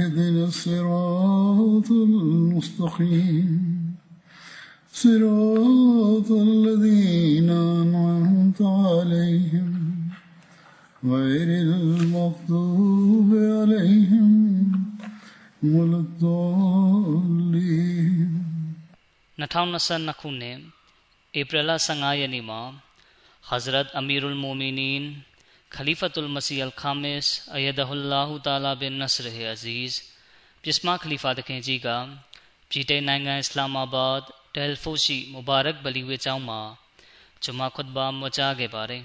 اهدنا الصراط المستقيم صراط الذين أنعمت عليهم غير المغضوب عليهم ولا الضالين 2022ခုနှစ်ဧပြီလ15ရက်နေ့မှာ Hazrat Amirul Mominin Khalifatul Masih Al Khamis Ayadahullahu Taala bin Nasr Hai Aziz ပြစ်မခလီဖာတခင်ကြီးကပြည်တိုင်နိုင်ငံအစ္စလာမာဘတ်တယ်လ်ဖိုရှိမူဘာရက်ဘလီဝေကျောင်းမှာဂျမာခွတ်ဘာမကြားခဲ့ပါတယ်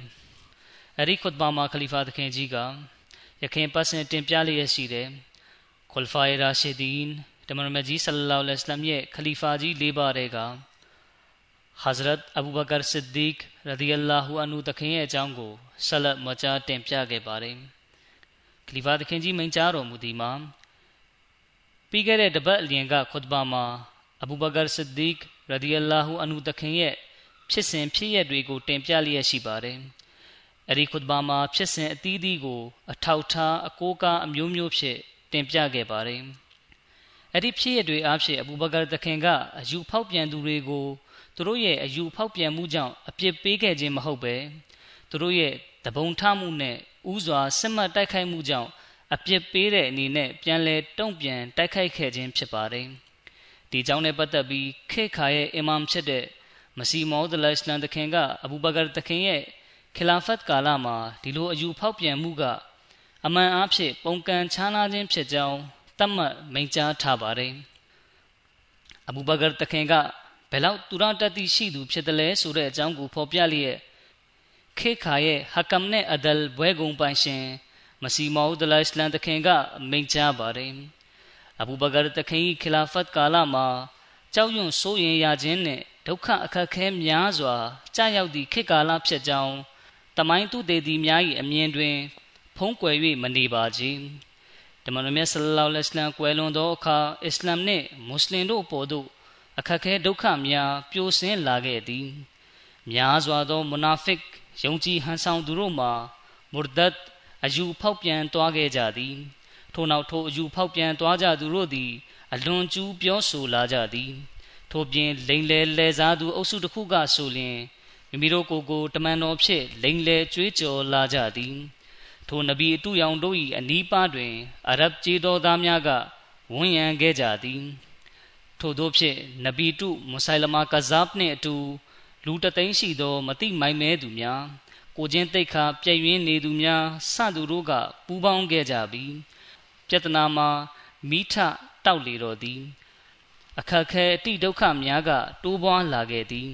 ။အဲဒီခွတ်ဘာမှာခလီဖာတခင်ကြီးကယခင်ပတ်စဉ်တင်ပြလျက်ရှိတဲ့ခွလ်ဖာရာရှီဒီန်တမန်မကြီးဆလလောလ္လဟ်အလိုင်းရဲ့ခလီဖာကြီး၄ပါးတဲ့က Hazrat Abu Bakar Siddiq ရဒီအလာဟူအန်ဟူတခင်ရဲ့အကြောင်းကိုဆက်လက်မကြားတင်ပြခဲ့ပါတယ်။ခလီဖာတခင်ကြီးမိန့်ကြားတော်မူသည်မှာပြီးခဲ့တဲ့တပတ်အလျင်ကခွတ်ဘာမှာအဘူဘကာဆစ်ဒီကရဒီအလာဟူအန်ဟူတခင်ရဲ့ဖြစ်စဉ်ဖြစ်ရပ်တွေကိုတင်ပြလျက်ရှိပါတယ်။အဲဒီခွတ်ဘာမှာဖြစ်စဉ်အသီးသီးကိုအထောက်ထားအကိုးကားအမျိုးမျိုးဖြင့်တင်ပြခဲ့ပါတယ်။အဲ့ဒီဖြစ်ရတွေအားဖြင့်အဘူဘကာတခင်ကအယူဖောက်ပြန်သူတွေကို သူတို့ရဲ့အယူဖောက်ပြန်မှုကြောင့်အပြစ်ပေးခဲ့ခြင်းမဟုတ်ပဲသူတို့ရဲ့တပုံထမှုနဲ့ဥစွာစစ်မှတ်တိုက်ခိုက်မှုကြောင့်အပြစ်ပေးတဲ့အနေနဲ့ပြန်လည်တုံ့ပြန်တိုက်ခိုက်ခဲ့ခြင်းဖြစ်ပါတယ်။ဒီကြောင့်နဲ့ပတ်သက်ပြီးခေခါရဲ့အီမမ်ဖြစ်တဲ့မစီမောဒ်လစ်လန်တခင်ကအဘူဘကာတခင်ရဲ့ခလာဖတ်ကာလမှာဒီလိုအယူဖောက်ပြန်မှုကအမှန်အားဖြင့်ပုံကန်ခြားနာခြင်းဖြစ်ကြောင်းသတ်မှတ်မိန့်ကြားထားပါတယ်။အဘူဘကာတခင်ကဘ ယ်လောက်သူရတတိရှိသူဖြစ်တယ်လဲဆိုတဲ့အကြောင်းကိုဖော်ပြလျက်ခေခါရဲ့ဟကမ်နဲ့အဒလ်ဘွဲကုံပိုင်ရှင်မစီမောဒ်လစ်လန်တခင်ကမိန့်ကြားပါတယ်။အဘူဘကာတခင်၏ခလာဖတ်ကာလမှာကြောက်ရွံ့စိုးရင်ရခြင်းနဲ့ဒုက္ခအခက်ခဲများစွာကြာရောက်သည့်ခေတ်ကာလဖြစ်ကြောင်းတမိုင်းသူတေသည်များ၏အမြင်တွင် ဖုံးကွယ်၍မနေပါကြ။တမန်တော်မြတ်ဆလလောလ္လဟ်အလัยဟိဝါစလမ်ကွယ်လွန်သောအခါအစ္စလာမ်နှင့်မွတ်စလင်တို့အပေါ်သို့ အခက်ခဲဒုက္ခများပြိုဆင်းလာခဲ့သည်များစွာသောမုနာဖစ်ယုံကြည်ဟန်ဆောင်သူတို့မှာမူရဒတ်အယူဖောက်ပြန်သွားခဲ့ကြသည်ထို့နောက်ထိုအယူဖောက်ပြန်သွားကြသူတို့သည်အလွန်ကျူးပြောဆိုလာကြသည်ထို့ပြင်လိန်လေလဲစားသူအုပ်စုတစ်ခုကဆိုလျင်မိမိတို့ကိုယ်ကိုတမန်တော်ဖြစ်လိန်လေကြွေးကြော်လာကြသည်ထိုနဗီအတူရောင်တို့၏အနီးပါးတွင်အရဗ်ကြေးတော်သားများကဝန်ရံခဲ့ကြသည် ထို့သောဖြင့်နဗီတုမုဆိုင်လမာကဇပ်နှင့်အတူ လူတသိန်းရှိသော မတိမိုင်မဲသူများကိုချင်းတိတ်ခါပြည့်ရင်းနေသူများစသူတို့ကပူးပေါင်းခဲ့ကြပြီးပြတနာမှာမိထတောက်လေတော်သည် အခက်ခဲအတိဒုက္ခများက တိုးပွားလာခဲ့သည်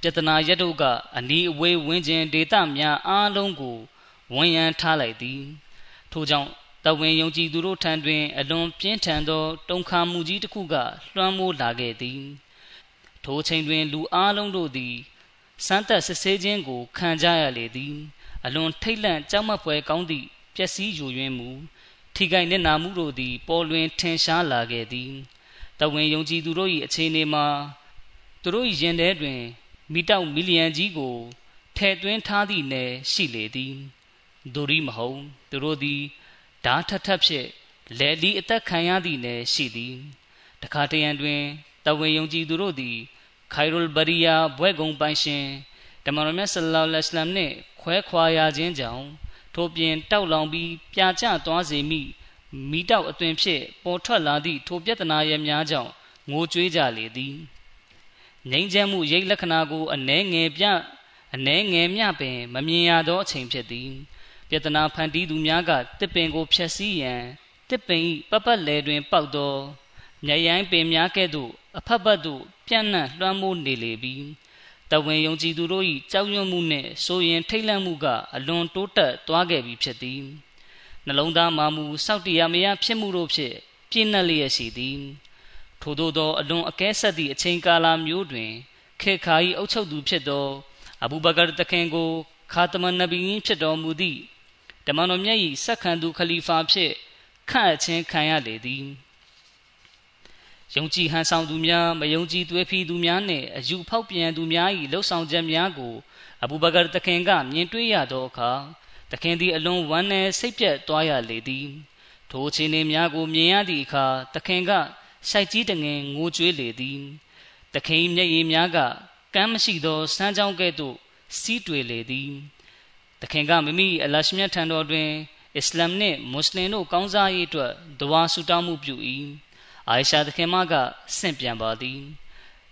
ပြတနာရတုကအနီးအဝေးဝင်းကျင်ဒေသများအားလုံးကိုဝန်ရန်ထားလိုက်သည်ထို့ကြောင့် တဝင်ယုံကြည်သူတို့ထံတွင် အလွန်ပြင်းထန်သောတုန်ခါမှုကြီးတစ်ခုက လွှမ်းမိုးလာခဲ့သည်ထိုချိန်တွင် လူအလုံးတို့သည်စမ်းသက်စစ်ဆေးခြင်းကို ခံကြရလေသည် အလွန်ထိတ်လန့်ကြောက်မက်ဖွယ်ကောင်းသည့်ပျက်စီးယိုယွင်းမှုထိခိုက်နစ်နာမှုတို့သည် ပေါ်လွင်ထင်ရှားလာခဲ့သည်တဝင်ယုံကြည်သူတို့၏အခြေအနေမှာသူတို့၏ရင်ထဲတွင်မိတောက်မီလီယံကြီးကိုထဲ့သွင်းထားသည့်နယ်ရှိလေသည်ဒိုရီမဟုတ်သူတို့သည် ဓာထထပ်ဖြင့်လဲလီအသက်ခံရသည့်နယ်ရှိသည်တခါတရံတွင်တဝင်ယုံကြည်သူတို့သည် ခိုင်ရူလ်ဘရီယာဘွဲ့ကုံပိုင်ရှင်တမန်တော်မြတ်ဆလ္လာလဟ်အလัยဟိဝါစလမ်နှင့်ခွဲခွာရခြင်းကြောင့်ထို့ပြင်တောက်လောင်ပြီးပြာကျသွားစေမိမိတောက်အသွင်ဖြင့်ပေါ်ထွက်လာသည့်ထိုပြဿနာရဲ့များကြောင့်ငိုကြွေးကြလေသည်ငြိမ်းချမ်းမှုရိတ်လက္ခဏာကိုအနှဲငယ်ပြအနှဲငယ်မျှပင် မမြင်ရသောအချိန်ဖြစ်သည် ပြဿနာဖန်တီးသူများကတစ်ပင်ကိုဖျက်ဆီးရန်တစ်ပင်၏ပပတ်လဲတွင် ပေါက်သောမြရိုင်းပင်များကဲ့သို့အဖက်ဖက်သို့ပြန့်နှံ့လွှမ်းမိုးနေလေပြီတဝင်ယုံကြည်သူတို့၏ကြောက်ရွံ့မှုနှင့်ဆိုရင်ထိတ်လန့်မှုကအလွန်တိုးတက်သွားခဲ့ပြီဖြစ်သည်နှလုံးသားမာမှုစောက်တရားမရဖြစ်မှုတို့ဖြင့်ပြည့်နှက်လျက်ရှိသည်ထို့သောသောအလွန်အကဲဆက်သည့်အချိန်ကာလမျိုးတွင်ခေခါ၏အုပ်ချုပ်သူဖြစ်သောအဘူဘကာတခင်ကိုခါတမန်နဗီရင်ဖြစ်တော်မူသည့် တမန်တော်မြတ်၏ဆက်ခံသူခလီဖာဖြစ်ခန့်အချင်းခံရလေသည်ယုံကြည်ဟန်ဆောင်သူများမယုံကြည်သွေးဖီသူများနှင့်အယူဖောက်ပြန်သူများ၏လှုပ်ဆောင်ချက်များကိုအဘူဘကာတခင်ကမြင်တွေ့ရသောအခါတခင်သည်အလွန်ဝမ်းနည်းစိတ်ပြတ်သွားရလေသည်ထိုအခြေအနေများကိုမြင်ရသည့်အခါတခင်ကစိုက်ကြီးတငင်ငိုကြွေးလေသည်တခင်မျက်ရည်များကကမ်းမရှိသောစမ်းကြောင်းကဲ့သို့စီးတွေ့လေသည် တခင်ကမိမိအလရှမြတ်ထံတော်တွင်အစ္စလာမ်နှင့်မွတ်စလင်တို့ကောင်းစားရေးအတွက်ဒဝါဆူတောင်းမှုပြု၏အာယရှာသခင်မကဆင့်ပြန်ပါသည်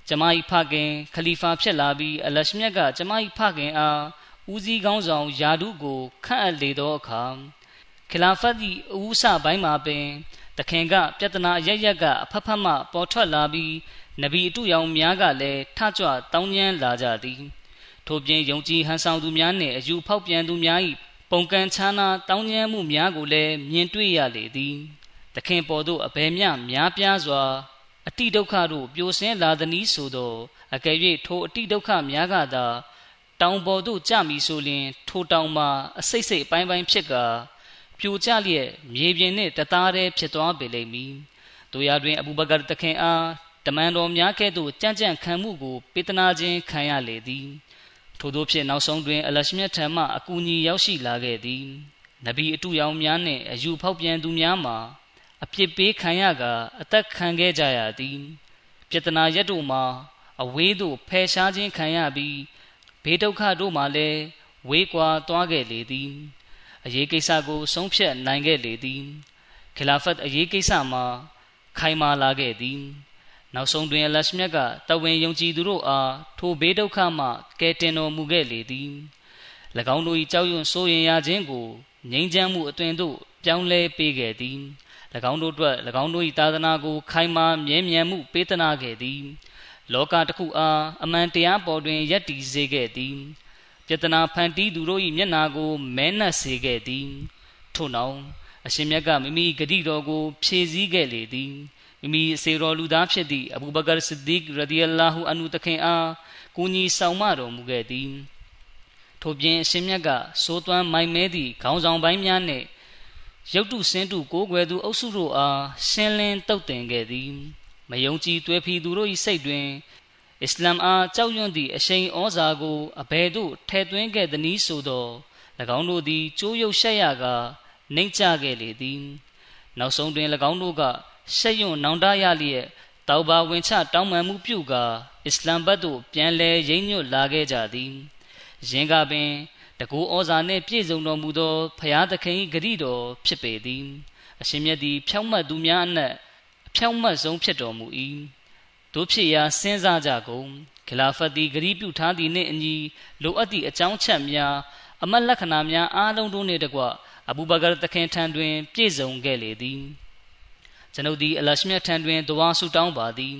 ကျမ၏ဖခင်ခလီဖာဖြစ်လာပြီးအလရှမြတ်ကကျမ၏ဖခင်အားဦးစီးကောင်းဆောင်ယာဒုကိုခန့်အပ်လေသောအခါခလာဖတ်၏အဝုစပိုင်းမှာပင်တခင်ကပြဿနာရရက်ကအဖက်ဖက်မှပေါ်ထွက်လာပြီးနဗီအတုရောင်များကလည်းထကြွတောင်းကျမ်းလာကြသည် ထို့ပြင်ယုံကြည်ဟန်ဆောင်သူများနှင့်အယူဖောက်ပြန်သူများ၏ပုံကံချာနာတောင်းကျမ်းမှုများကိုလည်းမြင်တွေ့ရလေသည်သခင်ပေါ်သို့အဘယ်မျှများပြားစွာအတိဒုက္ခတို့ပြိုဆင်းလာသည်နည်းဆိုသောအကယ်၍ထိုအတိဒုက္ခများကသာတောင်ပေါ်သို့ကြမည်ဆိုလျှင်ထိုတောင်မှာအစိတ်စိတ်အပိုင်းပိုင်းဖြစ်ကာပြိုကျလျက်မြေပြင်နှင့်တသားတည်းဖြစ်သွားပေလိမ့်မည်။တို့ရတွင်အဘူဘကာတခင်အားတမန်တော်များကဲ့သို့ကြံ့ကြံ့ခံမှုကိုပေးသနာခြင်းခံရလေသည်။ ထို့သောဖြင့်နောက်ဆုံးတွင်အလရှမြတ်ထံမှအကူအညီရောက်ရှိလာခဲ့သည်။နဗီအတူရောင်များနှင့်အယူဖောက်ပြန်သူများမှာအပြစ်ပေးခံရကအသက်ခံခဲ့ကြရသည်ပြတနာရက်တို့မှာအဝေးသို့ဖယ်ရှားခြင်းခံရပြီးဘေးဒုက္ခတို့မှာလည်းဝေးကွာသွားခဲ့လေသည်အရေးကိစ္စကိုဆုံးဖြတ်နိုင်ခဲ့လေသည်ခလာဖတ်အရေးကိစ္စမှာခိုင်မာလာခဲ့သည် နောက်ဆုံးတွင်အလရှမြတ်ကတဝင်ယုံကြည်သူတို့အားထိုဘေးဒုက္ခမှကယ်တင်တော်မူခဲ့လေသည်၎င်းတို့၏ကြောက်ရွံ့စိုးရင်ရခြင်းကိုငြိမ်းချမ်းမှုအသွင်သို့ပြောင်းလဲပေးခဲ့သည်၎င်းတို့အတွက်၎င်းတို့၏သာသနာကို ခိုင်မာမြဲမြံမှုပေးသနာခဲ့သည် လောကတစ်ခုအားအမှန်တရားပေါ်တွင်ယက်တည်စေခဲ့သည်ပြတနာဖန်တီးသူတို့၏မျက်နာကိုမဲနှက်စေခဲ့သည်ထို့နောက်အရှင်မြတ်ကမိမိဂတိတော်ကို ဖြည့်ဆည်းခဲ့လေသည် မိမိစေတော်လူသားဖြစ်သည့်အဘူဘကာဆစ်ဒီကရဒီအလာဟူအန်ဟူတခင်အားကိုကြီးဆောင်မတော်မူခဲ့သည်ထို့ပြင်အရှင်မြတ်ကစိုးသွမ်းမိုင်မဲသည့်ခေါင်းဆောင်ပိုင်းများနှင့်ရုပ်တုစင်းတုကိုးကွယ်သူအုပ်စုတို့အားရှင်းလင်းတုတ်တင်ခဲ့သည်မယုံကြည်သွေးဖီသူတို့၏စိတ်တွင်အစ္စလာမ်အားကြောက်ရွံ့သည့်အရှိန်ဩဇာကိုအဘယ်သို့ထဲသွင်းခဲ့သနည်းဆိုသော၎င်းတို့သည်ကြိုးရုပ်ရှက်ရကနှိမ့်ချခဲ့လေသည် နောက်ဆုံးတွင်၎င်းတို့က ရှက်ရွံ့နောင်တရလျက်တောက်ပါဝင်ချတောင်းပန်မှုပြုကာအစ္စလာမ်ဘတ်သို့ပြန်လည်ရိမ့်ညွတ်လာခဲ့ကြသည်ယင်းကပင်တကူဩဇာနှင့်ပြည့်စုံတော်မူသောဖရာသခင်ဂရိတော်ဖြစ်ပေသည်အရှင်မြတ်သည်ဖြောင့်မတ်သူများအနက်အဖြောင့်မတ်ဆုံးဖြစ်တော်မူ၏တို့ဖြစ်ရာစဉ်းစားကြကုန်ခလာဖတ်သည်ဂရိပြုထားသည်နှင့်အညီလိုအပ်သည့်အကြောင်းချက်များအမတ်လက္ခဏာများအားလုံးတို့နှင့်တကွအဘူဘကာသခင်ထံတွင် ပြည့်စုံခဲ့လေသည် ကျွန်ုပ်သည်အလရှမြတ်ထံတွင်တဝါဆုတောင်းပါသည်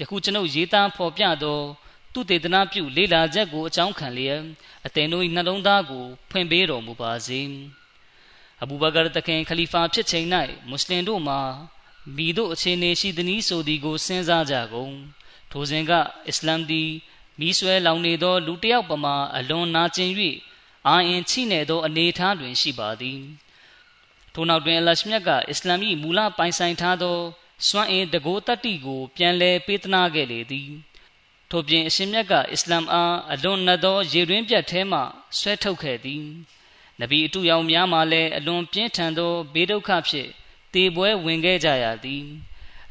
ယခုကျွန်ုပ်ရေးသားဖော်ပြသောသူတေသနာပြုလေ့လာချက်ကိုအကြောင်းခံလျက်အသင်တို့၏နှလုံးသားကိုဖွင့်ပေးတော်မူပါစေအဘူဘကာတခင်ခလီဖာဖြစ်ချိန်၌မွတ်စလင်တို့မှာမိတို့အခြေအနေရှိသည်နည်းဆိုသည်ကိုစဉ်းစားကြကုန်ထိုစဉ်ကအစ္စလာမ်သည်မိဆွဲလောင်နေသော လူတစ်ယောက်ပမာအလွန်နာကျင်၍အာအင်ချိနေသောအနေအထားတွင်ရှိပါသည် ထိုနောက်တွင်အလရှမြတ်ကအစ္စလာမ်၏မူလပိုင်ဆိုင်ထားသောစွမ်းအင်တကိုးတတ္တိကို ပြန်လည်ပေးသနာခဲ့လေသည်ထို့ပြင်အရှင်မြတ်ကအစ္စလာမ်အားအလွန်နတ်သောရေတွင်းပြတ်ထဲမှဆွဲထုတ်ခဲ့သည်နဗီအတူရောင်များမှလည်းအလွန်ပြင်းထန်သောဘေးဒုက္ခဖြင့်တေပွဲဝင်ခဲ့ကြရသည်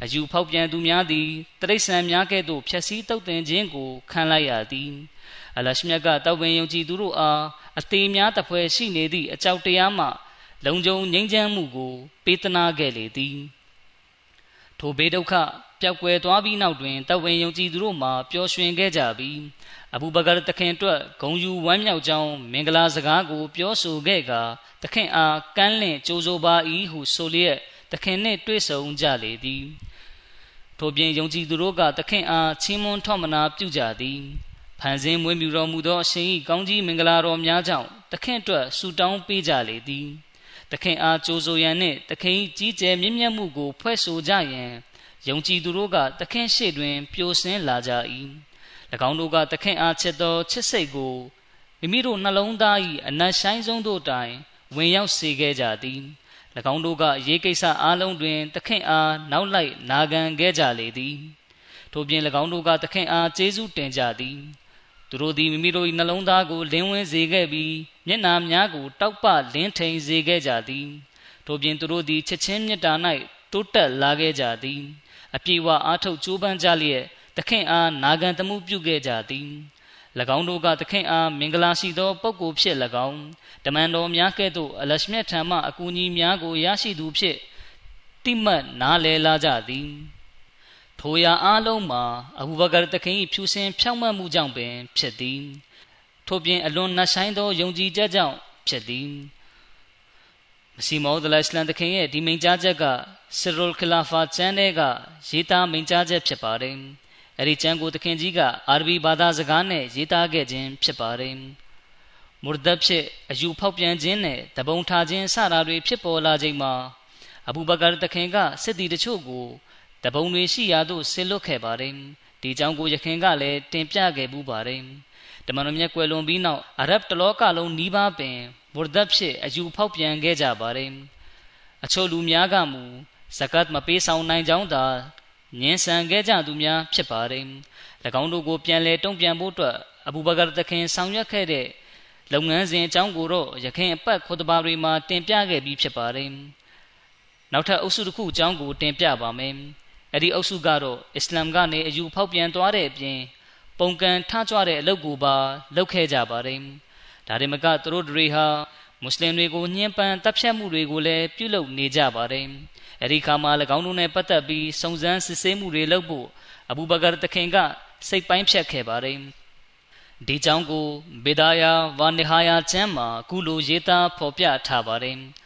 အယူဖောက်ပြန်သူများသည်တရိษံများကဲ့သို့ဖြက်စီးတုတ်တင်ခြင်းကိုခံလိုက်ရသည်အလရှမြတ်ကတောက်ပင်ယုံကြည်သူတို့အားအသေးများတပွဲရှိနေသည့်အကြောက်တရားမှ လုံခြုံငြိမ်းချမ်းမှုကို ပေးသနာခဲ့လေသည်ထိုဘေးဒုက္ခပျောက်ကွယ်သွားပြီးနောက်တွင်တဝင်ယုံကြည်သူတို့မှပျော်ရွှင်ခဲ့ကြပြီးအဘူဘကာတခင်အတွက်ဂုံယူဝမ်းမြောက်ကြောင်းမင်္ဂလာစကားကို ပြောဆိုခဲ့ကာတခင်အားကမ်းလင့်ကြိုးဆိုပါ၏ဟုဆိုလျက်တခင်နှင့်တွေ့ဆုံကြလေသည်ထို့ပြင်ယုံကြည်သူတို့ကတခင်အားချီးမွမ်းထောက်မနာပြုကြသည်ဖန်ဆင်းမွေးမြူတော်မူသောအရှင်၏ကောင်းကြီးမင်္ဂလာတော်များကြောင့်တခင်အတွက်ဆုတောင်းပေးကြလေသည် တခင်အားကြိုးဆိုရန်နှင့်တခင်၏ကြီးကျယ်မြင့်မြတ်မှုကို ဖွဲ့ဆိုကြရန်ယုံကြည်သူတို့ကတခင်ရှေ့တွင်ပျိုဆင်းလာကြ၏၎င်းတို့ကသခင်အားချစ်သောချစ်စိတ်ကိုမိမိတို့နှလုံးသား၏အနက်ဆိုင်ဆုံးတို့တိုင်ဝင်ရောက်စေခဲ့ကြသည်၎င်းတို့ကရေးကိစ္စအားလုံးတွင်သခင်အားနောက်လိုက်နာခံခဲ့ကြလေသည်ထို့ပြင်၎င်းတို့ကသခင်အားကျေးဇူးတင်ကြသည် သူတို့သည်မိမိတို့၏နှလုံးသားကိုလင်းဝင်စေခဲ့ပြီးမျက်နာများကိုတောက်ပလင်းထိန်စေခဲ့ကြသည်ထို့ပြင်သူတို့သည်ချစ်ချင်းမေတ္တာ၌တိုးတက်လာခဲ့ကြသည်အပြေဝအားထုတ်ကြိုးပမ်းကြလျက်သခင်အားနာခံသမှုပြုခဲ့ကြသည်၎င်းတို့ကသခင်အားမင်္ဂလာရှိသောပုဂ္ဂိုလ်ဖြစ်၎င်းတမန်တော်များကဲ့သို့အလရှမြတ်ထံမှအကူအညီများကိုရရှိသူဖြစ်တိမတ်နားလည်လာကြသည် ထိုရာအားလုံးမှာအဘူဘကာသခင်၏ဖြူစင်ဖြောင့်မတ်မှုကြောင့်ပင် ဖြစ်သည်ထို့ပြင်အလွန်နှဆိုင်သောယုံကြည်ချက်ကြောင့်ဖြစ်သည်မစီမောဒလအစ္စလမ်သခင်ရဲ့ဒီမိန့်ကြားချက်ကဆရူလ်ခလာဖာကျမ်းတဲ့ကရေးသားမိန့်ကြားချက်ဖြစ်ပါတယ်။အဲ့ဒီကျမ်းကိုသခင်ကြီးကအာရဘီဘာသာစကားနဲ့ရေးသားခဲ့ခြင်းဖြစ်ပါတယ်။မူရဒတ်ဖြစ်အယူဖောက်ပြန်ခြင်းနဲ့တပုံထားခြင်းစတာတွေဖြစ်ပေါ်လာချိန်မှာအဘူဘကာသခင်ကစစ်တီတချို့ကို တပုံတွေရှိရာသို့ဆစ်လွတ်ခဲ့ပါတယ်။ဒီကြောင့်ကိုယခင်ကလည်းတင်ပြခဲ့ပူပါတယ်။တမန်တော်မြတ်ကွယ်လွန်ပြီးနောက်အာရဗ်တလောကလုံးနီးပါးပင်မူရဒတ်ဖြစ်အယူဖောက်ပြန်ခဲ့ကြပါတယ်။အချို့လူများကမူဇကတ်မပေးဆောင်နိုင်ကြောင်းသာညင်ဆန်ခဲ့ကြသူများဖြစ်ပါတယ်၎င်းတို့ကိုပြန်လဲတုံ့ပြန်ဖို့အတွက်အဘူဘကာတခင်ဆောင်ရွက်ခဲ့တဲ့လုပ်ငန်းစဉ်အကြောင်းကိုတော့ရခင်အပတ်ခွတ်တဘာတွေမှာတင်ပြခဲ့ပြီးဖြစ်ပါတယ်နောက်ထပ်အုပ်စုတစ်ခုအကြောင်းကိုတင်ပြပါမယ် အဲ့ဒီအုပ်စုကတော့အစ္စလာမ်ကနေအယူဖောက်ပြန်သွားတဲ့အပြင်ပုံကံထကြွတဲ့အလုပ်ကိုပါလုပ်ခဲ့ကြပါတယ်ဒါတွေမကသူတို့တွေဟာမွတ်စလင်တွေကိုညှဉ်းပန်းတပ်ဖြတ်မှုတွေကိုလည်းပြုလုပ်နေကြပါတယ်အဲဒီခါမှာ၎င်းတို့နဲ့ပတ်သက်ပြီးစုံစမ်းစစ်ဆေးမှုတွေလုပ်ဖို့အဘူဘကာတခင်ကစိတ်ပိုင်းဖြတ်ခဲ့ပါတယ်ဒီကြောင့်ကိုဘေဒါယာဝါနီဟာယာကျမ်းမှာကုလိုရေးသားဖော်ပြထားပါတယ်။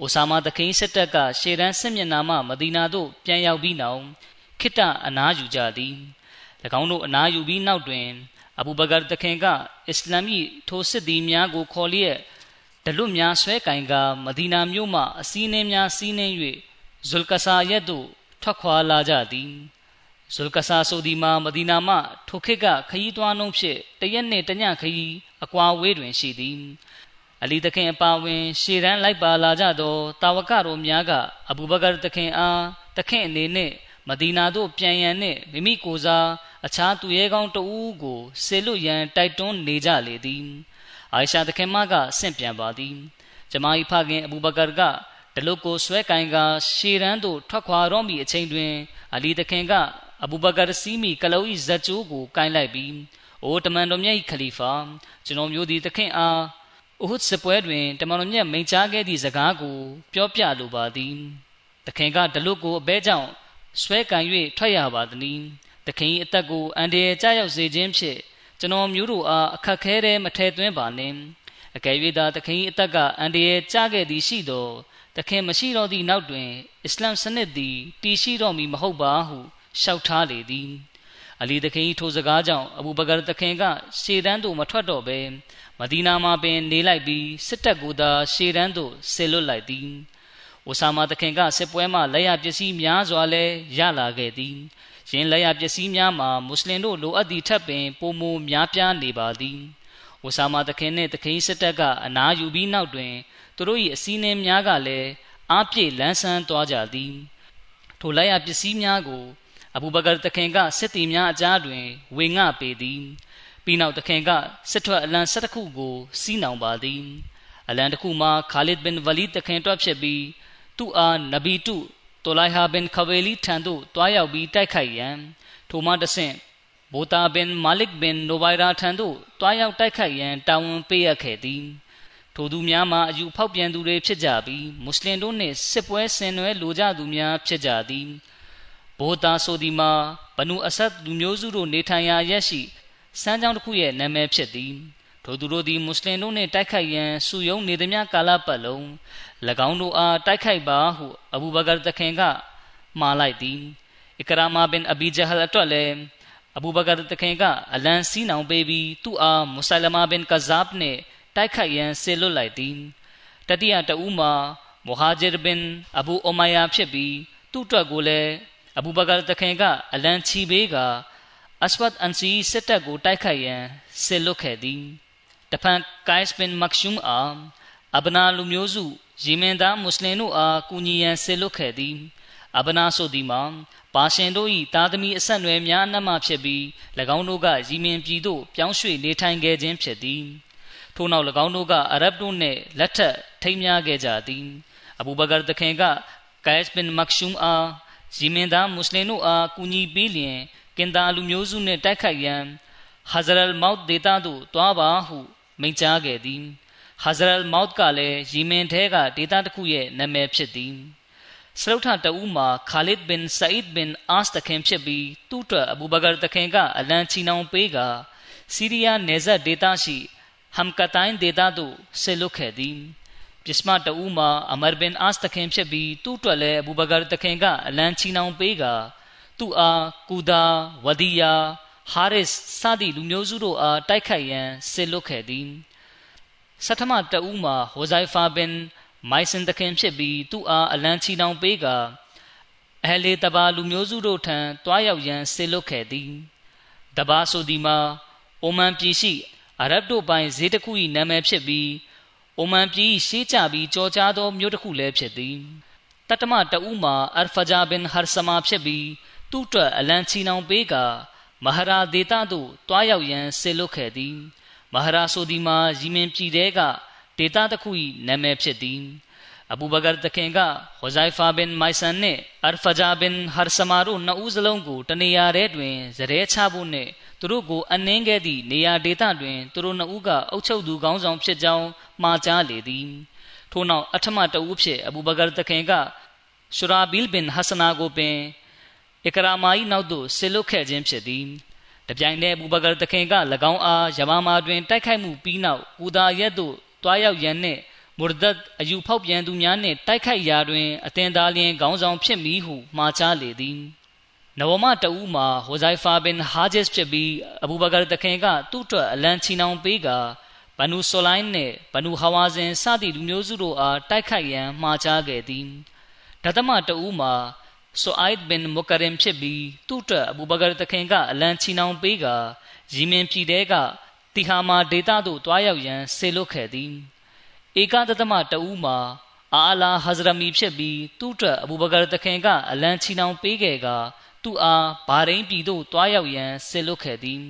အိုဆာမာတခင်စစ်တပ်ကရှေရန်စစ်မျက်နှာမှမဒီနာသို့ပြန်ရောက်ပြီးနောက်ခိတ္တအနားယူကြသည်။၎င်းတို့အနားယူပြီးနောက်တွင်အဘူဘကာတခင်ကအစ္စလာမ်၏ထိုစစ်သည်များကိုခေါ်လျက်ဒလွတ်များဆွဲကင်ကမဒီနာမြို့မှအစည်းအဝေးများစီးနှင်း၍ဇုလ်ကဆာရက်သို့ထွက်ခွာလာကြသည်ဇုလ်ကဆာဆိုဒီမှာမဒီနာမှထိုခေတ်ကခရီးသွားနှုံးဖြစ်တရက်နှင့်တညခရီးအကွာဝေးတွင်ရှိသည် အလီတခင်အပါဝင်ရှေရန်လိုက်ပါလာကြသောတာဝကတော်များကအဘူဘကာတခင်အားတခင်အနေနှင့်မဒီနာသို့ပြန်ရန်နှင့်မိမိကိုယ်စားအခြားသူရဲကောင်းတဦးကိုဆေလွတ်ရန်တိုက်တွန်းနေကြလေသည်အိုင်ရှာတခင်မကဆင့်ပြန်ပါသည်ဂျမားဤဖခင်အဘူဘကာကတလုတ်ကိုဆွဲကင်ကရှေရန်သို့ထွက်ခွာတော့မီအချိန်တွင်အလီတခင်ကအဘူဘကာစီမီကလောဤဇတ်ကျိုးကိုကင်လိုက်ပြီးအိုတမန်တော်မြတ်၏ခလီဖာကျွန်တော်မျိုးဒီတခင်အား ဥဟုဒ်စပွဲတွင်တမန်တော်မြတ်မိန့်ကြားခဲ့သည့်စကားကို ပြောပြလိုပါသည်တခင်ကဒလုတ်ကိုအဘဲကြောင့်ဆွဲကင်၍ထွက်ရပါသည်တခင်၏အသက်ကိုအန်ဒီရဲ့ကြောက်စေခြင်းဖြင့်ကျွန်တော်မျိုးတို့အားအခက်ခဲတဲ့မထဲသွင်းပါနှင့်အကယ်၍သာတခင်၏အသက်ကအန်ဒီရဲ့ကြားခဲ့သည်ရှိသောတခင်မရှိတော့သည့်နောက်တွင်အစ္စလမ်စနစ်သည်တည်ရှိတော့မည်မဟုတ်ပါဟုလျှောက်ထားလေသည် အလီတခင်ထိုစကားကြောင့်အဘူဘကာတခင်ကရှေတန်းသို့မထွက်တော့ဘဲမဒီနာမှာပင်နေလိုက်ပြီးစစ်တပ်ကိုသာရှေတန်းသို့ဆစ်လွတ်လိုက်သည်အိုဆာမာတခင်ကစစ်ပွဲမှလက်ရပစ္စည်းများစွာလဲရလာခဲ့သည်ယင်းလက်ရပစ္စည်းများမှာမွတ်စလင်တို့လိုအပ်သည့်ထက်ပင်ပိုမိုများပြားနေပါသည်အိုဆာမာတခင်နှင့်တခင်စစ်တပ်ကအနားယူပြီးနောက်တွင်သူတို့၏အစည်းအဝေးများကလည်းအားပြည့်လန်းဆန်းသွားကြသည်ထိုလိုက်ရပစ္စည်းများကို အဘူဘကာတခင်ကစစ်တီများအကြားတွင် ဝေငှပေသည်ပြီးနောက်တခင်ကစစ်ထွက်အလံ၁၁ခုကိုစီးနှောင်ပါသည်အလံတစ်ခုမှာခါလစ်ဘင်ဝလီတခင်တွက်ဖြစ်ပြီးသူ့အားနဗီတုတိုလိုက်ဟာဘင်ခဝေလီထံသို့တွားရောက်ပြီးတိုက်ခိုက်ရန်ထိုမှတဆင့်ဘိုတာဘင်မာလစ်ဘင်နိုဘိုင်ရာထံသို့တွားရောက်တိုက်ခိုက်ရန်တာဝန်ပေးအပ်ခဲ့သည်ထိုသူများမှာအယူဖောက်ပြန်သူတွေဖြစ်ကြပြီးမွတ်စလင်တို့နှင့်စစ်ပွဲဆင်နွှဲလိုကြသူများဖြစ်ကြသည် ဘိုတာဆိုဒီမှာဘနူအဆက်လူမျိုးစုတို့နေထိုင်ရာရက်ရှိစမ်းကြောင်းတစ်ခုရဲ့နာမည်ဖြစ်သည်ထိုသူတို့သည်မွတ်စလင်တို့နှင့်တိုက်ခိုက်ရန်စုယုံနေသည်များကာလပတ်လုံး၎င်းတို့အားတိုက်ခိုက်ပါဟုအဘူဘကာတခင်ကမှားလိုက်သည်အကရာမာဘင်အဘီဂျဟလအတွက်လည်းအဘူဘကာတခင်ကအလန်စီးနောင်ပေးပြီးသူ့အားမုဆလမာဘင်ကဇာဘ်နှင့်တိုက်ခိုက်ရန်ဆေလွတ်လိုက်သည်တတိယတဦးမှာမူဟာဂျီဘင်အဘူအိုမိုင်ယာဖြစ်ပြီးသူ့အတွက်ကိုလည်း အဘူဘကာတခင်ကအလန်ချီပေးကအစဝတ်အန်စီစစ်တပ်ကိုတိုက်ခိုက်ရန်ဆေလွတ်ခဲ့သည်တဖန်ကိုင်စ်ဘင်မက်ရှုမ်အာအဘနာလူမျိုးစုယီမင်သားမွတ်စလင်တို့အားကူညီရန်ဆေလွတ်ခဲ့သည်အဘနာဆိုသည်မှာပါရှင်တို့၏သားသမီးအဆက်အနွယ်များအနက်မှဖြစ်ပြီး၎င်းတို့ကယီမင်ပြည်သို့ပြောင်းရွှေ့နေထိုင်ခဲ့ခြင်းဖြစ်သည်ထို့နောက်၎င်းတို့ကအရဗ်တို့နှင့်လက်ထပ်ထိမ်းများခဲ့ကြသည်အဘူဘကာတခင်ကကိုင်စ်ဘင်မက်ရှုမ်အား ယီမင်သားမွတ်စလင်တို့အားကူညီပေးလျင်ကင်တာလူမျိုးစုနှင့်တိုက်ခိုက်ရန်ဟဇရလ်မောက်ဒေတာသို့တွားပါဟုမိန့်ကြားခဲ့သည်ဟဇရလ်မောက်ကလည်းယီမင်ထဲကဒေတာတစ်ခုရဲ့နာမည်ဖြစ်သည်စလုထတဦးမှာခါလစ်ဘင်ဆာအစ်ဘင်အာစ်တခင်ဖြစ်ပြီးသူ့အတွက်အဘူဘကာတခင်ကအလန်ချီနောင်ပေးကစီးရီးယားနယ်စပ်ဒေသရှိဟမ်ကတိုင်းဒေသသို့ဆေလွတ်ခဲ့သည် ပစ္စမတဦးမှာအမရ်ဘင်အာစ်တခင်ဖြစ်ပြီးသူ့အတွက်လည်းအဘူဘကာတခင်ကအလန်ချီနောင်ပေးကသူ့အားကူဒါဝဒီယာဟာရစ်စသည့်လူမျိုးစုတို့အားတိုက်ခိုက်ရန်ဆေလွတ်ခဲ့သည်ဆထမတဦးမှာဟိုဇိုင်ဖာဘင်မိုင်စင်တခင်ဖြစ်ပြီးသူ့အားအလံချီတောင်ပေးကအဟလေတဘာလူမျိုးစုတို့ထံတွားရောက်ရန်ဆေလွတ်ခဲ့သည်တဘာဆိုဒီမှာအိုမန်ပြည်ရှိအာရဗ်တို့ပိုင်းဈေးတစ်ခု၏နာမည်ဖြစ်ပြီး အိုမန်ပြည်ရှေးကြပြီးကြော်ကြားသောမြို့တစ်ခုလည်းဖြစ်သည်တတမတဦးမှာအဖဂျာဘင်ဟာဆမာဖြစ်ပြီးသူ့အတွက်အလံချီနောင်ပေးကမဟာရာဒေတာသို့တွားရောက်ရန်ဆေလွတ်ခဲ့သည်မဟာရာဆိုဒီမှာယီမင်ပြည်တဲကဒေတာတစ်ခု၏နာမည်ဖြစ်သည်အဘူဘကာတခင်ကဟိုဇိုင်ဖာဘင်မိုင်ဆန်နှင့်အာဖဂျာဘင်ဟာဆမာတို့နှစ်ဦးစလုံးကိုတနေရာထဲတွင်ဇရဲချဖို့နှင့် သူတို့ကိုအနှင်းခဲ့သည့်နေရာဒေသတွင်သူတို့နှစ်ဦးကအုပ်ချုပ်သူကောင်းဆောင်ဖြစ်ကြောင်းမှားကြားလေသည်ထို့နောက်အထမတဦးဖြစ်အဘူဘကာတခင်ကရှူရာဘီလ်ဘင်ဟဆနာကိုပင်အကရာမာ၏နောက်သို့ဆစ်လွတ်ခဲ့ခြင်းဖြစ်သည်တပြိုင်တည်းဘူဘကာတခင်က၎င်းအားယမာမာတွင်တိုက်ခိုက်မှုပြီးနောက်ကူဒါရက်သို့တွားရောက်ရန်နှင့်မူရဒတ်အယူဖောက်ပြန်သူများနှင့်တိုက်ခိုက်ရာတွင်အတင်သားလျင်ခေါင်းဆောင်ဖြစ်မည်ဟုမှာကြားလေသည် နဝမတဦးမှာဟိုဇိုင်ဖာဘင်ဟာဂျစ်ဖြစ်ပြီးအဘူဘကာတခင်ကသူ့အတွက်အလံချီနှောင်ပေးကဘနူဆိုလိုင်းနှင့်ဘနူဟဝါဇင်စသည့်လူမျိုးစုတို့အားတိုက်ခိုက်ရန်မှာကြားခဲ့သည်ဒသမတဦးမှာဆိုအိုက်ဘင်မူကရင်ဖြစ်ပြီးသူ့အတွက်အဘူဘကာတခင်ကအလံချီနှောင်ပေးကယီမင်ပြည်တဲကတီဟာမာဒေတာသို့တွားရောက်ရန်ဆေလွတ်ခဲ့သည်ဧကဒသမတဦးမှာအာလာဟဇရမီဖြစ်ပြီးသူ့အတွက်အဘူဘကာတခင်ကအလံချီနှောင်ပေးခဲ့က သူ့အားဘာရင်းပြည်သို့တွားရောက်ရန်ဆေလွတ်ခဲ့သည်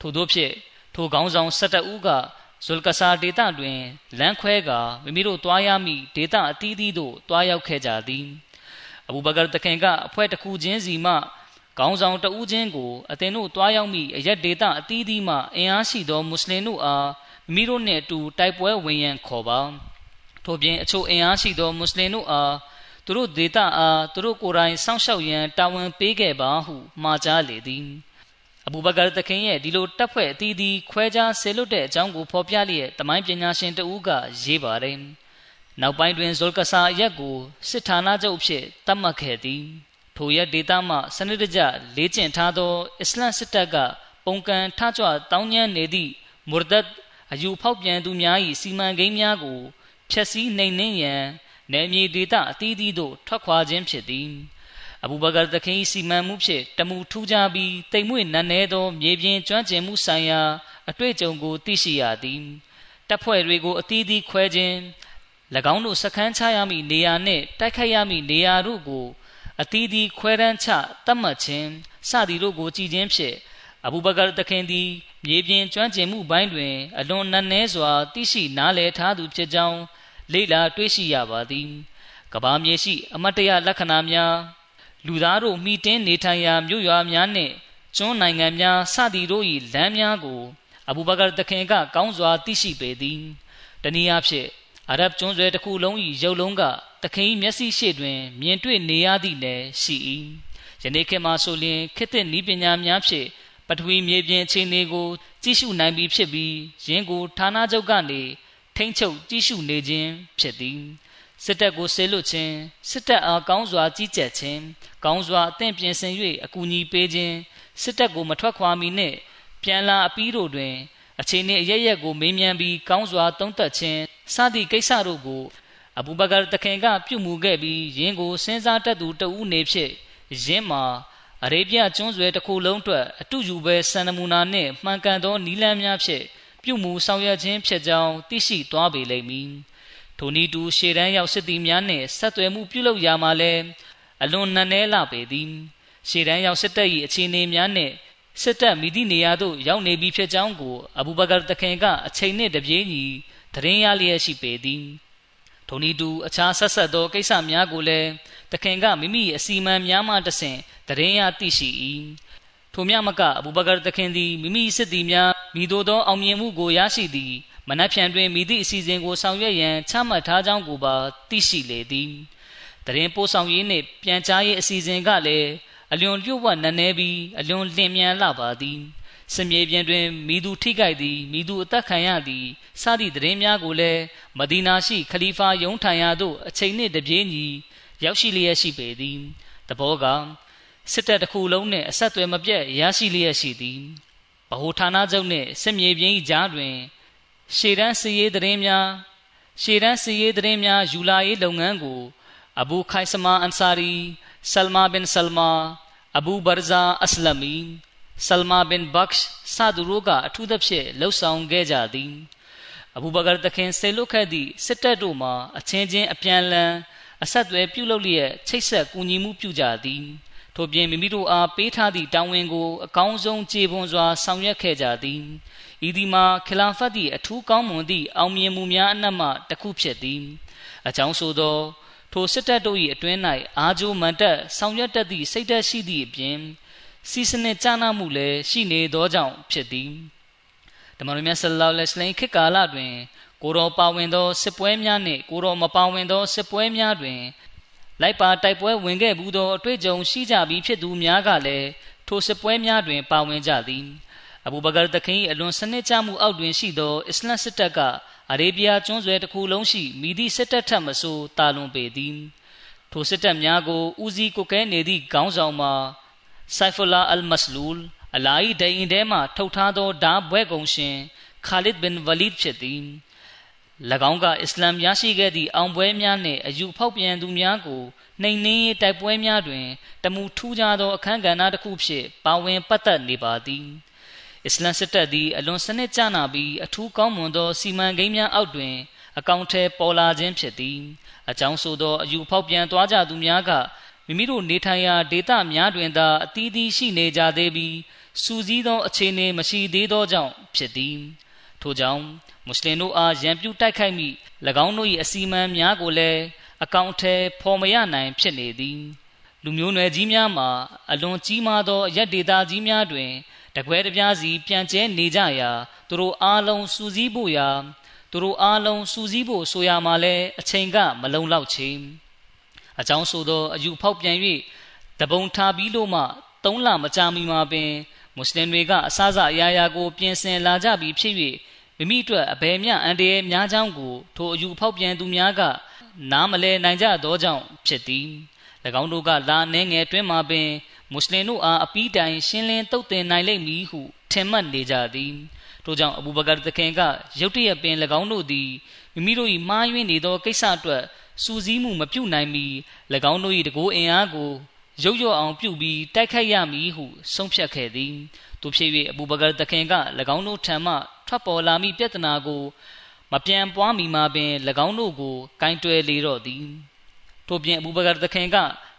ထို့သောဖြင့်ထိုခေါင်းဆောင်၁၁ဦးကဇုလ်ကဆာဒေတာတွင်လမ်းခွဲကမိမိတို့တွားရမည့်ဒေတာအသီးသီးသို့တွားရောက်ခဲ့ကြသည်အဘူဘကာတခင်ကအဖွဲတစ်ခုချင်းစီမှခေါင်းဆောင်တဦးချင်းကိုအသင်တို့တွားရောက်မိအရက်ဒေတာအသီးသီးမှအင်အားရှိသောမွတ်စလင်တို့အားမိမိတို့နှင့်အတူတိုက်ပွဲဝင်ရန်ခေါ်ပါထို့ပြင်အချို့အင်အားရှိသောမွတ်စလင်တို့အား သူတို့ဒေတာအားသူတို့ကိုယ်တိုင်စောင့်ရှောက်ရန်တာဝန်ပေးခဲ့ပါဟုမှာကြားလေသည်အဘူဘကာတခင်ရဲ့ဒီလိုတပ်ဖွဲ့အသီးသီးခွဲခြားဆဲလွတ်တဲ့အကြောင်းကိုဖော်ပြလျက်တမိုင်းပညာရှင်တဦးကရေးပါတယ်နောက်ပိုင်းတွင်ဇောလ်ကဆာရက်ကိုစစ်ဌာနချုပ်ဖြစ်တတ်မှတ်ခဲ့သည်ထိုရက်ဒေတာမှစနစ်တကျလေ့ကျင့်ထားသောအစ္စလမ်စစ်တပ်ကပုံကံထကြွတောင်းကျမ်းနေသည့်မူရဒတ်အယူဖောက်ပြန်သူများ၏စီမံကိန်းများကိုဖျက်ဆီးနှိမ်နင်းရန် နယ်မြေဒေသအသီးသီးသို့ထွက်ခွာခြင်းဖြစ်သည်အဘူဘကာသခင်စီမံမှုဖြင့်တမှုထူးခြားပြီးတိမ်မွေ့နန်းနေသောမြေပြင်ကျွမ်းကျင်မှုဆိုင်ရာအတွေ့အကြုံကိုသိရှိရသည်တပ်ဖွဲ့တွေကိုအသီးသီးခွဲခြင်း၎င်းတို့စခန်းချရမည့်နေရာနှင့်တိုက်ခိုက်ရမည့်နေရာတို့ကိုအသီးသီးခွဲတန်းချတတ်မှတ်ခြင်းစသည်တို့ကိုကြည်ခြင်းဖြင့်အဘူဘကာတခင်သည်မြေပြင်ကျွမ်းကျင်မှုပိုင်းတွင်အလွန်နက်နဲစွာသိရှိနားလည်ထားသူဖြစ်ကြောင်း လေ့လာတွေ့ရှိရပါသည်ကဘာမြေရှိ အမတ်တရလက္ခဏာများလူသားတို့မိတင်းနေထိုင်ရာမြို့ရွာများနှင့်ကျွန်းနိုင်ငံများစသည်တို့၏လမ်းများကို အဘူဘကာတခင်က ကောင်းစွာသိရှိပေသည်တနည်းအားဖြင့်အာရဗ်ကျွန်းဆွယ်တစ်ခုလုံး၏ရုပ်လုံးကတခင်၏မျက်စိရှေ့တွင် မြင်တွေ့နေရသည့်နယ်ရှိ၏ယနေ့ခေတ်မှာဆိုလျှင်ခေတ်သစ်ဤပညာများဖြင့်ပထဝီမြေပြင်အခြေအနေကို ကြည့်ရှုနိုင်ပြီးဖြစ်ပြီးယင်းကိုဌာနချုပ်ကနေ ထိမ့်ချုပ်ကြည့်ရှုနေခြင်းဖြစ်သည်စစ်တပ်ကိုဆေးလွတ်ခြင်းစစ်တပ်အားကောင်းစွာကြီးကြပ်ခြင်းကောင်းစွာအသင့်ပြင်ဆင်၍အကူအညီပေးခြင်းစစ်တပ်ကိုမထွက်ခွာမီနှင့်ပြန်လာအပြီးတို့တွင်အခြေအနေအရရက်ကိုမေးမြန်းပြီးကောင်းစွာသုံးသပ်ခြင်းစသည့်ကိစ္စတို့ကိုအဘူဘကာတခင်ကပြုမှုခဲ့ပြီးယင်းကိုစဉ်းစားတတ်သူတဦးနေဖြစ်ယင်းမှာအရေဗျကျွန်းဆွယ်တစ်ခုလုံးအတွက်အတူယူပဲစံနမူနာနှင့်မှန်ကန်သောနီလန်းများဖြင့် ပြုမှုဆောင်ရွက်ခြင်းဖြစ်ကြောင်းသိရှိသွားပေလိမ့်မည်ထိုနည်းတူရှေ့တန်းရောက်စစ်သည်များနှင့်ဆက်သွယ်မှုပြုလုပ်ရာမှာလည်းအလွန်နက်နဲလာပေသည်ရှေ့တန်းရောက်စစ်တပ်၏အခြေအနေများနှင့်စစ်တပ်မိသည့်နေရာသို့ရောက်နေပြီဖြစ်ကြောင်းကိုအဘူဘကာတခင်ကအချိန်နှင့်တပြေးညီသတင်းရလျက်ရှိပေသည်ထိုနည်းတူအခြားဆက်ဆက်သောကိစ္စများကိုလည်းတခင်ကမိမိအစီအမံများမှတဆင့်တရင်ရသိရှိ၏ ထိုမြမကအဘူဘကာတခင်သည်မိမိစစ်သည်များမိတို့သောအောင်မြင်မှုကိုရရှိသည်မနက်ဖြန်တွင်မိသည့်အစီအစဉ်ကိုဆောင်ရွက်ရန်ချမှတ်ထားကြောင်းကိုပါသိရှိလေသည်တရင်ပို့ဆောင်ရေးနှင့်ပြန်ကြားရေးအစီအစဉ်ကလည်းအလွန်လျှို့ဝှက်နက်နဲပြီးအလွန်လင်မြန်လာပါသည်စမြေပြင်တွင်မိသူထိခိုက်သည်မိသူအသက်ခံရသည်စသည့်သတင်းများကိုလည်းမဒီနာရှိခလီဖာယုံထိုင်ရာသို့အချိန်နှင့်တပြေးညီရောက်ရှိလျက်ရှိပေသည်တဘောက စစ်တပ်တစ်ခုလုံးနှင့်အဆက်အသွယ်မပြတ်ရရှိလျက်ရှိသည်ဗဟိုဌာနချုပ်နှင့်စစ်မြေပြင်၏ကြားတွင် ရှေ့တန်းစီရေးသတင်းများရှေ့တန်းစီရေးသတင်းများယူလာရေးလုပ်ငန်းကို အဘူခိုင်ဆမာအန်ဆာရီဆလမာဘင်ဆလမာအဘူဘာဇာအစလမီဆလမာဘင်ဘက်ရှ်စသူတို့ကအထူးသဖြင့်လှုပ်ဆောင်ခဲ့ကြသည်အဘူဘကာတခင်ဆေလုခဲ့သည့်စစ်တပ်တို့မှအချင်းချင်းအပြန်လန်အဆက်အသွယ်ပြုလုပ်လျက်ချိတ်ဆက်ကူညီမှုပြုကြသည် ထို့ပြင်မိမိတို့အားပေးထားသည့်တာဝန်ကိုအကောင်းဆုံးခြေပွန်စွာဆောင်ရွက်ခဲ့ကြသည်ဤဒီမှာခလာဖတ်သည့်အထူးကောင်းမွန်သည့်အောင်မြင်မှုများအနက်မှတစ်ခုဖြစ်သည်အကြောင်းဆိုသောထိုစစ်တပ်တို့၏အတွင်း၌အာဂျိုမန်တက်ဆောင်ရွက်တတ်သည့်စိတ်သက်ရှိသည့်အပြင်စီစနစ်ကြနာမှုလည်းရှိနေသောကြောင့်ဖြစ်သည်ဓမ္မရမြတ်ဆလ္လာလဟ်အလိုင်းခေတ်ကာလတွင်ကိုတော်ပါဝင်သောစစ်ပွဲများနှင့်ကိုတော်မပါဝင်သောစစ်ပွဲများတွင် လိုက်ပါတိုက်ပွဲဝင်ခဲ့ဘူးသောအတွေ့အကြုံရှိကြပြီးဖြစ်သူများကလည်းထိုစစ်ပွဲများတွင် ပါဝင်ကြသည်အဘူဘကာတခင်၏အလွန်စနစ်ကျမှုအောက်တွင်ရှိသောအစ္စလမ်စစ်တပ်ကအရေဗျကျွန်းဆွယ်တစ်ခုလုံးရှိမိသည့်စစ်တပ်ထက်မဆိုးတာလွန်ပေသည်ထိုစစ်တပ်များကိုဦးစီးကိုကဲနေသည့်ခေါင်းဆောင်မှာဆိုဖူလာအယ်မစလူလ်အလာဟီဒိန်ထဲမှထုတ်ထားသောဓာဘွဲကုံရှင်ခါလစ်ဘင်ဝလီဒ်ဖြစ်သည်၎ င်းကအစ္စလာမ်ရရှိခဲ့သည့်အောင်ပွဲများနှင့်အယူဖောက်ပြန်သူများကိုနှိမ်နင်းရေးတိုက်ပွဲများတွင် တမူထူးခြားသောအခမ်းကဏ္ဍတစ်ခုဖြင့်ပါဝင်ပတ်သက်နေပါသည်အစ္စလမ်စစ်တပ်သည်အလွန်စနစ်ကျနာပြီးအထူးကောင်းမွန်သောစီမံကိန်းများအောက်တွင်အကောင့်ထဲပေါ်လာခြင်းဖြစ်သည်အကြောင်းဆိုသောအယူဖောက်ပြန်သွားကြသူများကမိမိတို့နေထိုင်ရာဒေသများတွင်သာအသီးသီးရှိနေကြသေးပြီးစူးစီးသောအခြေအနေမရှိသေးသောကြောင့်ဖြစ်သည် ထို့ကြောင့်မွတ်စလင်တို့အားရန်ပြုတိုက်ခိုက်မိ၎င်းတို့၏အစီအမံများကိုလည်းအကောင့်ထဲဖော်မရနိုင်ဖြစ်နေသည်လူမျိုးနွယ်ကြီးများမှာအလွန်ကြီးမားသောရက်ဒေတာကြီးများတွင်တကွဲတပြားစီပြန်ကျဲနေကြရာသူတို့အားလုံးစူးစီးဖို့ရာသူတို့အားလုံးစူးစီးဖို့ဆိုရမှာလဲအချိန်ကမလုံလောက်ချေအကြောင်းဆိုသောအယူဖောက်ပြန်၍တပုံထားပြီးလို့မှသုံးလမကြာမီမှာပင် မွတ်စလင်တွေကအစစအရာရာကိုပြင်ဆင်လာကြပြီးဖြစ်၍မိမိအတွက်အဘယ်မျှအန္တရာယ်များကြောင်းကိုထိုအယူဖောက်ပြန်သူများကနားမလဲနိုင်ကြသောကြောင့်ဖြစ်သည်၎င်းတို့ကလာနှဲငယ်တွင်မှပင်မွတ်စလင်တို့အားအပီးတိုင်ရှင်းလင်းတုတ်တင်နိုင်လိမ့်မည်ဟုထင်မှတ်နေကြသည်ထို့ကြောင့်အဘူဘကာသခင်ကရုတ်တရက်ပင်၎င်းတို့သည်မိမိတို့၏မှားယွင်းနေသောကိစ္စအတွက်စူးစီးမှုမပြုနိုင်မီ၎င်းတို့၏တကိုးအင်အားကို ရုပ်ရော့အောင်ပြုပြီးတိုက်ခိုက်ရမည်ဟုဆုံးဖြတ်ခဲ့သည်သူဖြစ်၍အဘူဘကာသခင်က၎င်းတို့ထံမှထွက်ပေါ်လာမည့်ပြဿနာကို မပြန်ပွားမီမှာပင်၎င်းတို့ကိုကင်တွယ်လေတော့သည်ထို့ပြင်အဘူဘကာသခင်က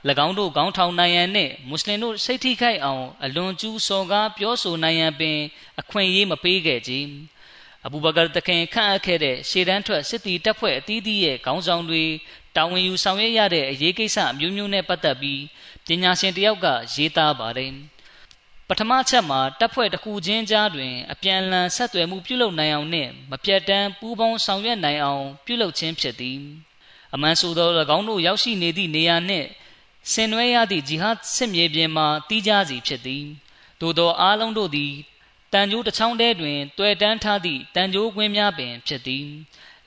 ၎င်းတို့ခေါင်းထောင်နိုင်ရန်နှင့်မွတ်စလင်တို့စိတ်ထိခိုက်အောင်အလွန်ကျူးစော်ကားပြောဆိုနိုင်ရန်ပင် အခွင့်အရေးမပေးခဲ့ကြအဘူဘကာတခင်ခန့်အပ်ခဲ့တဲ့ရှေ့တန်းထွက်စစ်တီတပ်ဖွဲ့အသီးသီးရဲ့ခေါင်းဆောင်တွေတာဝန်ယူဆောင်ရွက်ရတဲ့အရေးကိစ္စအမျိုးမျိုးနဲ့ပတ်သက်ပြီး ပညာရှင်တယောက်ကရေးသားပါတယ်ပထမချက်မှာတပ်ဖွဲ့တစ်ခုချင်းကြားတွင် အပြန်အလှန်ဆက်သွယ်မှုပြုလုပ်နိုင်အောင်နှင့်မပြတ်တမ်းပူးပေါင်းဆောင်ရွက်နိုင်အောင်ပြုလုပ်ခြင်းဖြစ်သည်အမှန်ဆိုသော၎င်းတို့ရောက်ရှိနေသည့်နေရာနှင့်ဆင်နွှဲရသည့်ဂျီဟတ်စစ်မြေပြင်မှာတီးကြစီဖြစ်သည်သို့သောအားလုံးတို့သည်တန်ကြိုးတစ်ချောင်းတည်းတွင်တွေ့တန်းထားသည့်တန်ကြိုးကွင်းများပင်ဖြစ်သည်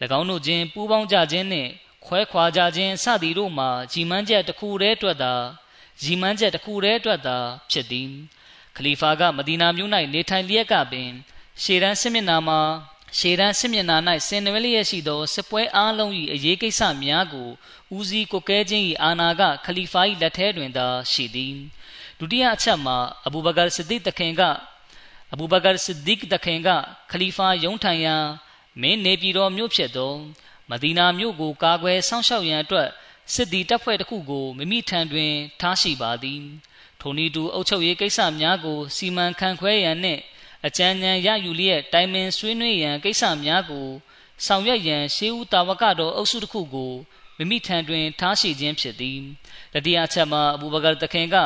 ၎င်းတို့ချင်းပူးပေါင်းကြခြင်းနှင့်ခွဲခွာကြခြင်းစသည်တို့မှာကြီးမန်းချက်တစ်ခုတည်းအတွက်သာ ကြီးမန်းချက်တစ်ခုတည်းအတွက်သာဖြစ်သည်ခလီဖာကမဒီနာမြို့၌နေထိုင်လျက်ကပင်ရှေရန်စစ်မျက်နှာမှာရှေရန်စစ်မျက်နှာ၌ဆင်နွှဲလျက်ရှိသောစစ်ပွဲအားလုံး၏အရေးကိစ္စများကိုဦးစီးကိုကဲခြင်း၏အာဏာကခလီဖာ၏လက်ထဲတွင်သာရှိသည်ဒုတိယအချက်မှာအဘူဘကာဆစ်ဒီတခင်ကအဘူဘကာဆစ်ဒီကတခင်ကခလီဖာယုံထိုင်ရာမင်းနေပြည်တော်မြို့ဖြစ်သောမဒီနာမြို့ကိုကာကွယ်စောင့်ရှောက်ရန်အတွက် စစ်သည်တပ်ဖွဲ့တစ်ခုကိုမိမိထံတွင်ထားရှိပါသည်ထိုနည်းတူအုပ်ချုပ်ရေးကိစ္စများကိုစီမံခန့်ခွဲရန်နှင့်အကြံဉာဏ်ရယူလျက်တိုင်ပင်ဆွေးနွေးရန်ကိစ္စများကိုဆောင်ရွက်ရန်ရှေးဦးတာဝကတော်အုပ်စုတစ်ခုကိုမိမိထံတွင်ထားရှိခြင်းဖြစ်သည်တတိယချက်မှာအဘူဘကာတခင်က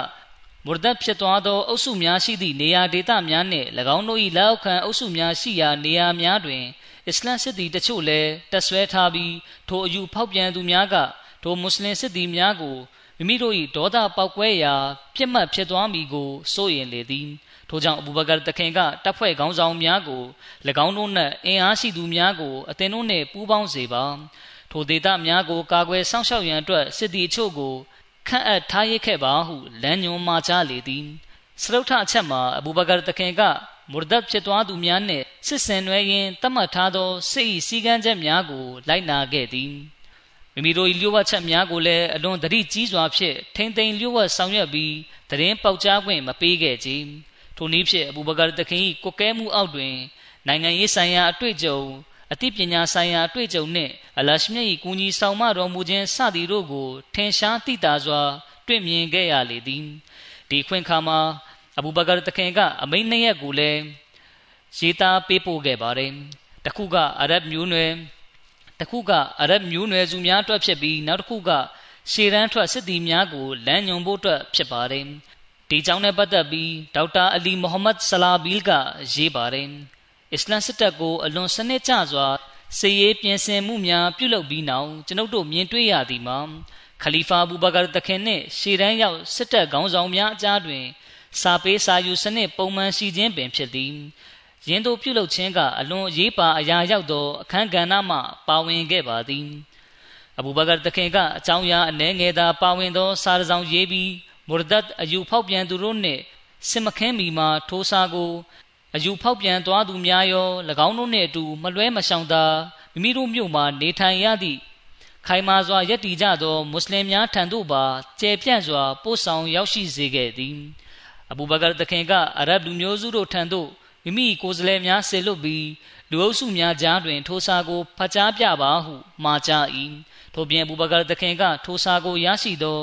မူရဒတ်ဖြစ်သွားသောအုပ်စုများရှိသည့်နေရာဒေသများနှင့်၎င်းတို့၏လက်အောက်ခံအုပ်စုများရှိရာနေရာများတွင်အစ္စလမ်စစ်သည်တချို့လည်းတက်ဆွဲထားပြီးထိုအယူဖောက်ပြန်သူများက ထိုမွတ်စလင်စစ်သည်များကိုမိမိတို့၏ဒေါသပေါက်ကွဲရာပြစ်မှတ်ဖြစ်သွားမည်ကိုစိုးရင်လေသည်ထိုကြောင့်အဘူဘကာတခင်ကတပ်ဖွဲ့ခေါင်းဆောင်များကို၎င်းတို့နှင့်အင်အားရှိသူများကိုအသင်တို့နှင့်ပူးပေါင်းစေပါထိုဒေသများကိုကာကွယ်စောင့်ရှောက်ရန်အတွက်စစ်သည်အချို့ကိုခန့်အပ်ထားရခဲ့ပါဟုလမ်းညွှန်မှာကြားလေသည်စရုထအချက်မှာအဘူဘကာတခင်ကမူရဒတ်ဖြစ်သွားသူများနှင့်စစ်ဆင်နွှဲရင်းတတ်မှတ်ထားသောစစ်၏စည်းကမ်းချက်များကိုလိုက်နာခဲ့သည် မိမိတို့၏လျှို့ဝှက်ချက်များကိုလည်းအလွန်တတိကြီးစွာဖြင့်ထိမ့်သိမ်းလျှို့ဝှက်ဆောင်ရွက်ပြီးတရင်ပေါက်ကြားခွင့်မပေးခဲ့ကြထိုနည်းဖြင့်အဘူဘကာတခင်၏ကိုကဲမှုအောက်တွင်နိုင်ငံရေးဆိုင်ရာအတွေ့အကြုံအသိပညာဆိုင်ရာအတွေ့အကြုံနှင့်အလရှမြတ်၏ကူညီဆောင်မတော်မူခြင်းစသည်တို့ကို ထင်ရှားသိတာစွာ တွေ့မြင်ခဲ့ရလေသည်ဒီခွင့်ခါမှာအဘူဘကာတခင်ကအမိန့်နှစ်ရက်ကိုလည်းရေးသားပေးပို့ခဲ့ပါတယ်တခုကအရဗ်မျိုးနွယ် တခုကအရဗ်မျိုးနွယ်စုများအတွက်ဖြစ်ပြီးနောက်တစ်ခုကရှေရန်ထွက်စစ်သည်များကိုလမ်းညွန်ဖို့အတွက်ဖြစ်ပါတယ်ဒီကြောင့်နဲ့ပတ်သက်ပြီးဒေါက်တာအလီမိုဟမ္မဒ်ဆလာဘီလ်ကရေးပါတယ်အစ္စလမ်စစ်တပ်ကိုအလွန်စနစ်ကျစွာစေရေးပြင်ဆင်မှုများပြုလုပ်ပြီးနောက်ကျွန်ုပ်တို့မြင်တွေ့ရသည်မှာခလီဖာဘူဘကာတခင်နှင့်ရှေရန်ရောက်စစ်တပ်ခေါင်းဆောင်များအကြားတွင်စာပေးစာယူစနစ်ပုံမှန်ရှိခြင်းပင်ဖြစ်သည် ယင်းတို့ပြုလုပ်ခြင်းကအလွန်အရေးပါအရာရောက်သောအခန်းကဏ္ဍမှပါဝင်ခဲ့ပါသည်အဘူဘကာတခင်ကအကြောင်းအရာအနှဲငယ်သာပါဝင်သောစာရဆောင်ရေးပြီးမူရဒတ်အယူဖောက်ပြန်သူတို့နှင့်စစ်မခင်းမီမှာထိုးစာကိုအယူဖောက်ပြန်သွားသူများရော၎င်းတို့နှင့်အတူမလွဲမရှောင်သာမိမိတို့မြို့မှာနေထိုင်ရသည့်ခိုင်မာစွာယက်တီကြသောမွတ်စလင်များထံသို့ပါကျယ်ပြန့်စွာပို့ဆောင်ရောက်ရှိစေခဲ့သည်အဘူဘကာတခင်ကအရဗ်လူမျိုးစုတို့ထံသို့ မိမိကိုယ်စားလှယ်များဆေလွတ်ပြီးလူအုပ်စုများကြားတွင် ထိုစာကိုဖတ်ကြားပြပါဟုမှာကြား၏ထို့ပြင်ဘူဘကာတခင်က ထိုစာကိုရရှိသော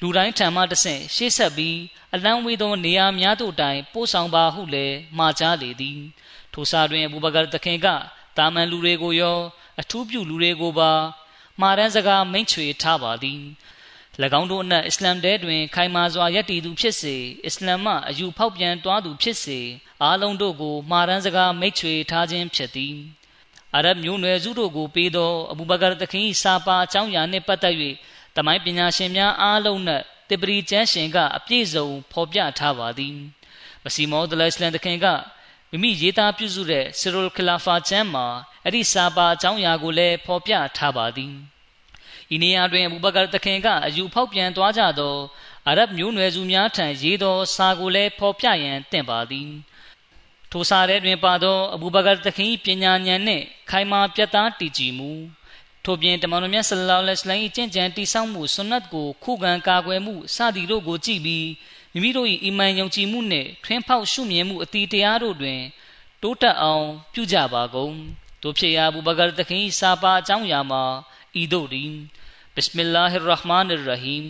လူတိုင်းထံမှတဆင့်ရှေ့ဆက်ပြီးအလံဝေးသောနေရာများသို့တိုင်ပို့ဆောင်ပါဟုလည်းမှာကြားလေသည်ထိုစာတွင်ဘူဘကာတခင်ကတာမန်လူတွေကိုရော အထူးပြုလူတွေကိုပါမှားတမ်းစကားမိန့်ချွေထားပါသည်၎ င်းတို့အနက်အစ္စလမ်တဲတွင် ခိုင်မာစွာယက်တည်သူဖြစ်စေအစ္စလမ်မှအယူဖောက်ပြန်တွားသူဖြစ်စေအားလုံးတို့ကိုမှားတမ်းစကားမိတ်ချွေထားခြင်းဖြစ်သည်အာရဗ်မျိုးနွယ်စုတို့ကိုပေးသောအဘူဘကာတခင်၏စာပါအကြောင်းအရာနှင့်ပတ်သက်၍တမိုင်းပညာရှင်များအားလုံးနှင့်တပရီကျမ်းရှင်ကအပြည့်စုံဖော်ပြထားပါသည်မစီမောဒလစ်လန်တခင်ကမိမိရေးသားပြုစုတဲ့ဆီရိုခလာဖာကျမ်းမှာအဲ့ဒီစာပါအကြောင်းအရာကိုလည်းဖော်ပြထားပါသည် ဤနေရာတွင်အဘူဘကာတခင်ကအယူဖောက်ပြန်သွားကြသောအာရဗ်မျိုးနွယ်စုများထံရေးသောစာကိုလည်းဖော်ပြရန်တင့်ပါသည်ထိုစာထဲတွင်ပါသောအဘူဘကာတခင်ပညာဉာဏ်နှင့်ခိုင်မာပြတ်သားတည်ကြည်မှုထို့ပြင်တမန်တော်မြတ်ဆလ္လာလဟ်အလိုင်း၏ကျင့်ကြံတိဆောက်မှုဆွန်နတ်ကိုခုခံကာကွယ်မှုစသည်တို့ကိုကြည့်ပြီးမိမိတို့၏အီမန်ယုံကြည်မှုနှင့်ထွန်းဖောက်ရှုမြင်မှုအတီတရားတို့တွင်တိုးတက်အောင်ပြုကြပါကုန်တို့ဖြစ်ရာဘူဘကာတခင်စာပါအကြောင်းအရာမှာဤတို့သည် ဘစ်မီလာဟ်ရဟ်မာန်ရဟီမ်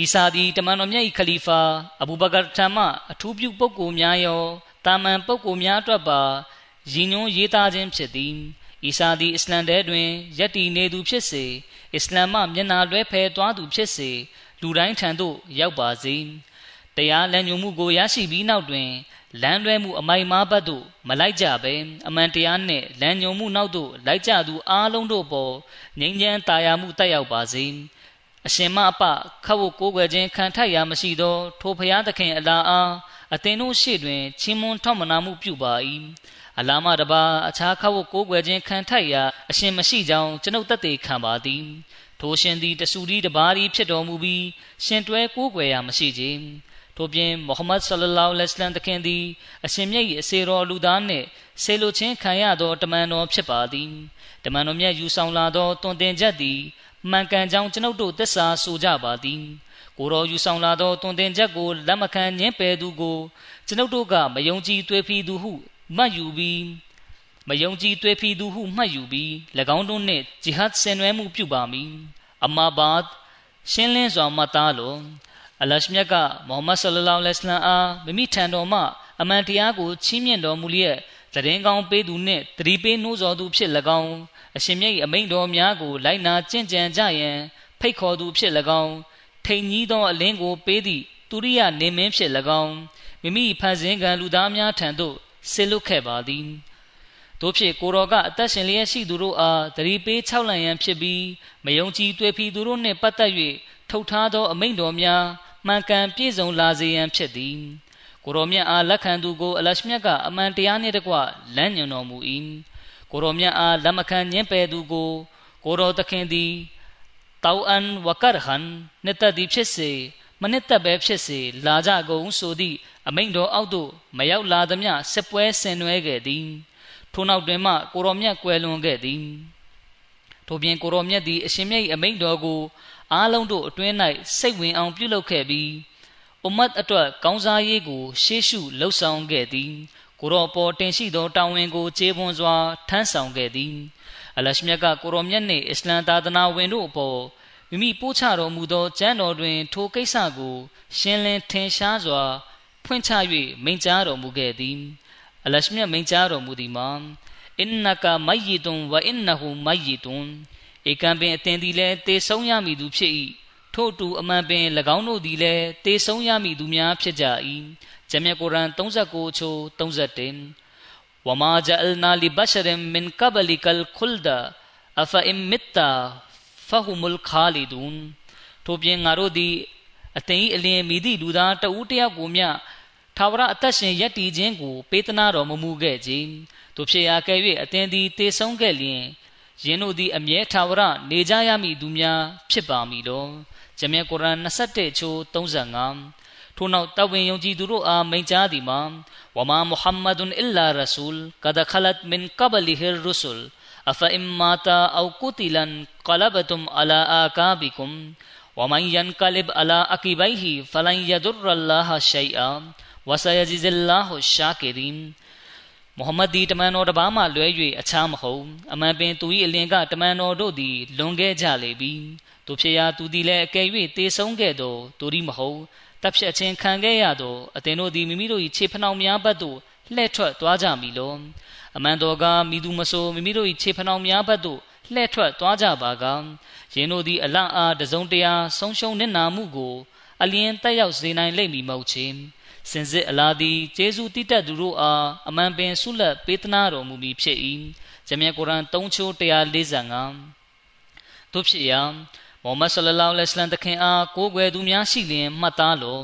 အီစာဒီတမန်တော်မြတ်၏ခလီဖာအဘူဘကာထံမှအထူးပြုပုဂ္ဂိုလ်များရောတာမန်ပုဂ္ဂိုလ်များအတွက်ပါရည်ညွှန်းရေးသားခြင်းဖြစ်သည်အီစာသည်အစ္စလမ်တဲတွင်ယက်တီနေသူဖြစ်စေအစ္စလမ်မှမျက်နာလွဲဖယ်သွားသူဖြစ်စေလူတိုင်းထံသို့ရောက်ပါစေတတရားလမ်းညွှန်မှုကိုရရှိပြီးနောက်တွင် လမ်းလွဲမှုအမိုက်မားဘက်သို့မလိုက်ကြဘဲအမှန်တရားနှင့်လမ်းညွှန်မှုနောက်သို့လိုက်ကြသူအားလုံးတို့ပေါ်ငြိမ်းချမ်းသာယာမှုတက်ရောက်ပါစေအရှင်မအပခတ်ဖို့ကိုးကွယ်ခြင်းခံထိုက်ရာမရှိသောထိုဖျားသခင်အလားအားအသင်တို့ရှေ့တွင်ချင်းမွန်းထောက်မနာမှုပြုပါ၏အလားမတပါအခြားခတ်ဖို့ကိုးကွယ်ခြင်းခံထိုက်ရာအရှင်မရှိကြောင်းကျွန်ုပ်တသက်ခံပါသည်ထိုရှင်သည်တဆူဒီတပါးသည်ဖြစ်တော်မူပြီးရှင်တွဲကိုးကွယ်ရာမရှိကြ ထို့ပြင်မုဟမ္မဒ်ဆလလောလဟ်အလัยဟိတခင်သည်အရှင်မြတ်၏အစေတော်လူသားနှင့်ဆေလိုချင်းခံရသောတမန်တော်ဖြစ်ပါသည်တမန်တော်မြတ်ယူဆောင်လာသောတွင်တင်ချက်သည်မှန်ကန်ကြောင်းကျွန်ုပ်တို့သစ္စာဆိုကြပါသည်ကိုတော်ယူဆောင်လာသောတွင်တင်ချက်ကိုလက်မခံညှင်းပယ်သူကိုကျွန်ုပ်တို့ကမယုံကြည်တွေ့ဖီသူဟုမှတ်ယူပြီးမယုံကြည်တွေ့ဖီသူဟုမှတ်ယူပြီး၎င်းတို့နှင့်ဂျီဟတ်ဆင်နွှဲမှုပြုပါမည်အမာဘတ်ရှင်းလင်းစွာမှတ်သားလို့ အလရှမြတ်ကမုဟမ္မဒ်ဆလလောလဟ်အလိုင်းအားမိမိထံတော်မှအမှန်တရားကိုချီးမြှင့်တော်မူလျက်သတင်းကောင်းပေးသူနှင့်တတိပေးနှိုးဆော်သူဖြစ်၎င်းအရှင်မြတ်၏အမိန့်တော်များကိုလိုက်နာကျင့်ကြံကြရန်ဖိတ်ခေါ်သူဖြစ်၎င်းထိန်ကြီးသောအလင်းကိုပေးသည့်သူရိယနေမင်းဖြစ်၎င်းမိမိဖန်ဆင်းကံလူသားများထံသို့ဆေလွတ်ခဲ့ပါသည်တို့ဖြစ်ကိုတော်ကအသက်ရှင်လျက်ရှိသူတို့အားတတိပေး၆လံရန်ဖြစ်ပြီးမယုံကြည်တွေ့ဖီသူတို့နှင့်ပတ်သက်၍ထုတ်ထားသောအမိန့်တော်များ မှန်ကန်ပြည့်စုံလာစေရန်ဖြစ်သည်ကိုရောမြတ်အားလက်ခံသူကိုအလရှမြတ်ကအမှန်တရားနှင့်တကွလမ်းညွှန်တော်မူ၏ကိုရောမြတ်အားလက်မခံညှင်းပယ်သူကိုကိုရောသခင်သည်တောအန်ဝကရဟန်နှစ်သက်သည်ဖြစ်စေမနစ်သက်ပဲဖြစ်စေလာကြကုန်ဆိုသည့်အမိန့်တော်အောက်သို့မရောက်လာသမျှစစ်ပွဲဆင်နွှဲခဲ့သည်ထိုနောက်တွင်မှကိုရောမြတ်ကွယ်လွန်ခဲ့သည်ထို့ပြင်ကိုရောမြတ်သည်အရှင်မြတ်၏အမိန့်တော်ကို အားလုံးတို့အတွင်း၌စိတ်ဝင်အောင်ပြုလုပ်ခဲ့ပြီးအမတ်အတွက်ကောင်းစားရေးကို ရှေးရှုလှုပ်ဆောင်ခဲ့သည်ကိုရောပေါ်တင်ရှိသောတာဝန်ကိုကျေပွန်စွာထမ်းဆောင်ခဲ့သည်အလရှမြတ်ကကိုရောမြတ်နှင့်အစ္စလမ်သာသနာဝင်တို့အပေါ်မိမိပို့ချတော်မူသောကျမ်းတော်တွင် ထိုကိစ္စကို ရှင်းလင်းထင်ရှားစွာ ဖွင့်ချ၍မိန့်ကြားတော်မူခဲ့သည်အလရှမြတ်မိန့်ကြားတော်မူသည်မှာအင်နကာမိုယီတွန်ဝအင်နဟူမိုယီတွန် ဧကံပင်အသင်သည်လည်းတေဆုံးရမည်သူဖြစ်၏ထို့တူအမှန်ပင်၎င်းတို့သည်လည်းတေဆုံးရမည်သူများဖြစ်ကြ၏ဂျမ်မြတ်ကုရ်အာန်39ချိုး31ဝမာဂျအလ်နာလီဘရှရင်မင်ကဘလီကလ်ခုလ်ဒအဖအင်မစ်တာဖဟူမုလ်ခါလီဒွန်ထို့ပြင်ငါတို့သည်အသင်၏အလင်းမိသည့်လူသားတဦးတယောက်ကိုမျှထာဝရအသက်ရှင်ယက်တည်ခြင်းကိုပေးသနာတော်မမူခဲ့ခြင်းတို့ဖြစ်ရာကဲ့၍အသင်သည်တေဆုံးခဲ့လျင် ယင်းတို့သည်အမြဲထာဝရနေကြရမည်သူများဖြစ်ပါမည်လောဂျမ်မြတ်ကုရ်အာန်21ချိုး35ထို့နောက်တဝင်ယုံကြည်သူတို့အားမိန့်ကြားသည်မှာဝမာမုဟမ္မဒွန်အလ္လာရဆူလ်ကဒခလတ်မင်ကဘလီဟီရဆူလ်အဖအင်မာတာအောကုတီလန်ကလဘတုမ်အလာအာကာဘီကုမ် ومن ينقلب على عقبيه فلن يضر الله شيئا وسيجزي الله الشاكرين မုဟမ္မဒ်ဒီတမန်တော်တပါးမှလွဲ၍အခြားမဟုတ်အမှန်ပင်သူ၏အလင်ကတမန်တော်တို့သည်လွန်ခဲ့ကြလေပြီသူဖြစ်ရာသူသည်လည်းအကယ်၍တေဆုံးခဲ့သောသူသည်မဟုတ်တပ်ဖြတ်ခြင်းခံခဲ့ရသောအသင်တို့သည်မိမိတို့၏ခြေဖနှောင်များဘက်သို့လှည့်ထွက်သွားကြမည်လောအမှန်တော်ကမိသူမဆိုမိမိတို့၏ခြေဖနှောင်များဘက်သို့လှည့်ထွက်သွားကြပါကယင်းတို့သည်အလန့်အားတစုံတရာဆုံးရှုံးနစ်နာမှုကိုအလင်းတက်ရောက်စေနိုင်လိမ့်မည်မဟုတ်ချေ စင်စစ်အလားသည်ကျေးဇူးတည်တတ်သူတို့အားအမှန်ပင်ဆုလက်ပေးသနာတော်မူမည်ဖြစ်၏ဂျမြတ်ကုရ်အာန်3ချိုး145တို့ဖြစ်ရာမိုဟမ္မဒ်ဆလလောလဟ်အလัยဟိတခင်အားကိုးကွယ်သူများရှိလျင်မှတ်သားလော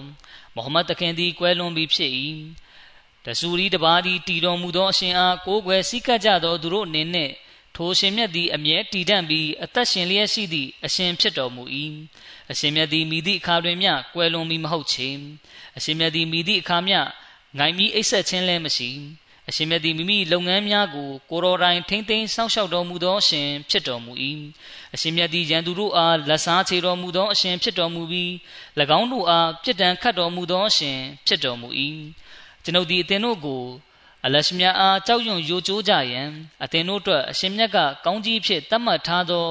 မိုဟမ္မဒ်တခင်သည်ကွယ်လွန်ပြီဖြစ်၏တဆူရီတပါးသည်တည်တော်မူသောအရှင်အားကိုးကွယ်စည်းကပ်ကြသောသူတို့အနေနဲ့ထိုရှင်မြတ်သည်အမြဲတည်တံ့ပြီးအသက်ရှင်လျက်ရှိသည့်အရှင်ဖြစ်တော်မူ၏အရှင်မြတ်သည်မိသည့်အခါတွင်မျှကွယ်လွန်မီမဟုတ်ချေ အရှင်မြတ်သည်မိသည့်အခါမျှငိုင်ပြီးအိပ်ဆက်ခြင်းလည်းမရှိအရှင်မြတ်သည်မိမိလုပ်ငန်းများကိုကိုတော်တိုင်ထိမ့်သိမ်းစောင့်ရှောက်တော်မူသောအရှင်ဖြစ်တော်မူ၏အရှင်မြတ်သည်ရန်သူတို့အားလက်စားချေတော်မူသောအရှင်ဖြစ်တော်မူပြီး၎င်းတို့အားပြစ်ဒဏ်ခတ်တော်မူသောအရှင်ဖြစ်တော်မူ၏ကျွန်ုပ်သည်အသင်တို့ကိုအလရှမြတ်အားကြောက်ရွံ့ယိုကျိုးကြရန်အသင်တို့အတွက်အရှင်မြတ်ကကောင်းကြီးဖြစ်တတ်မှတ်ထားသော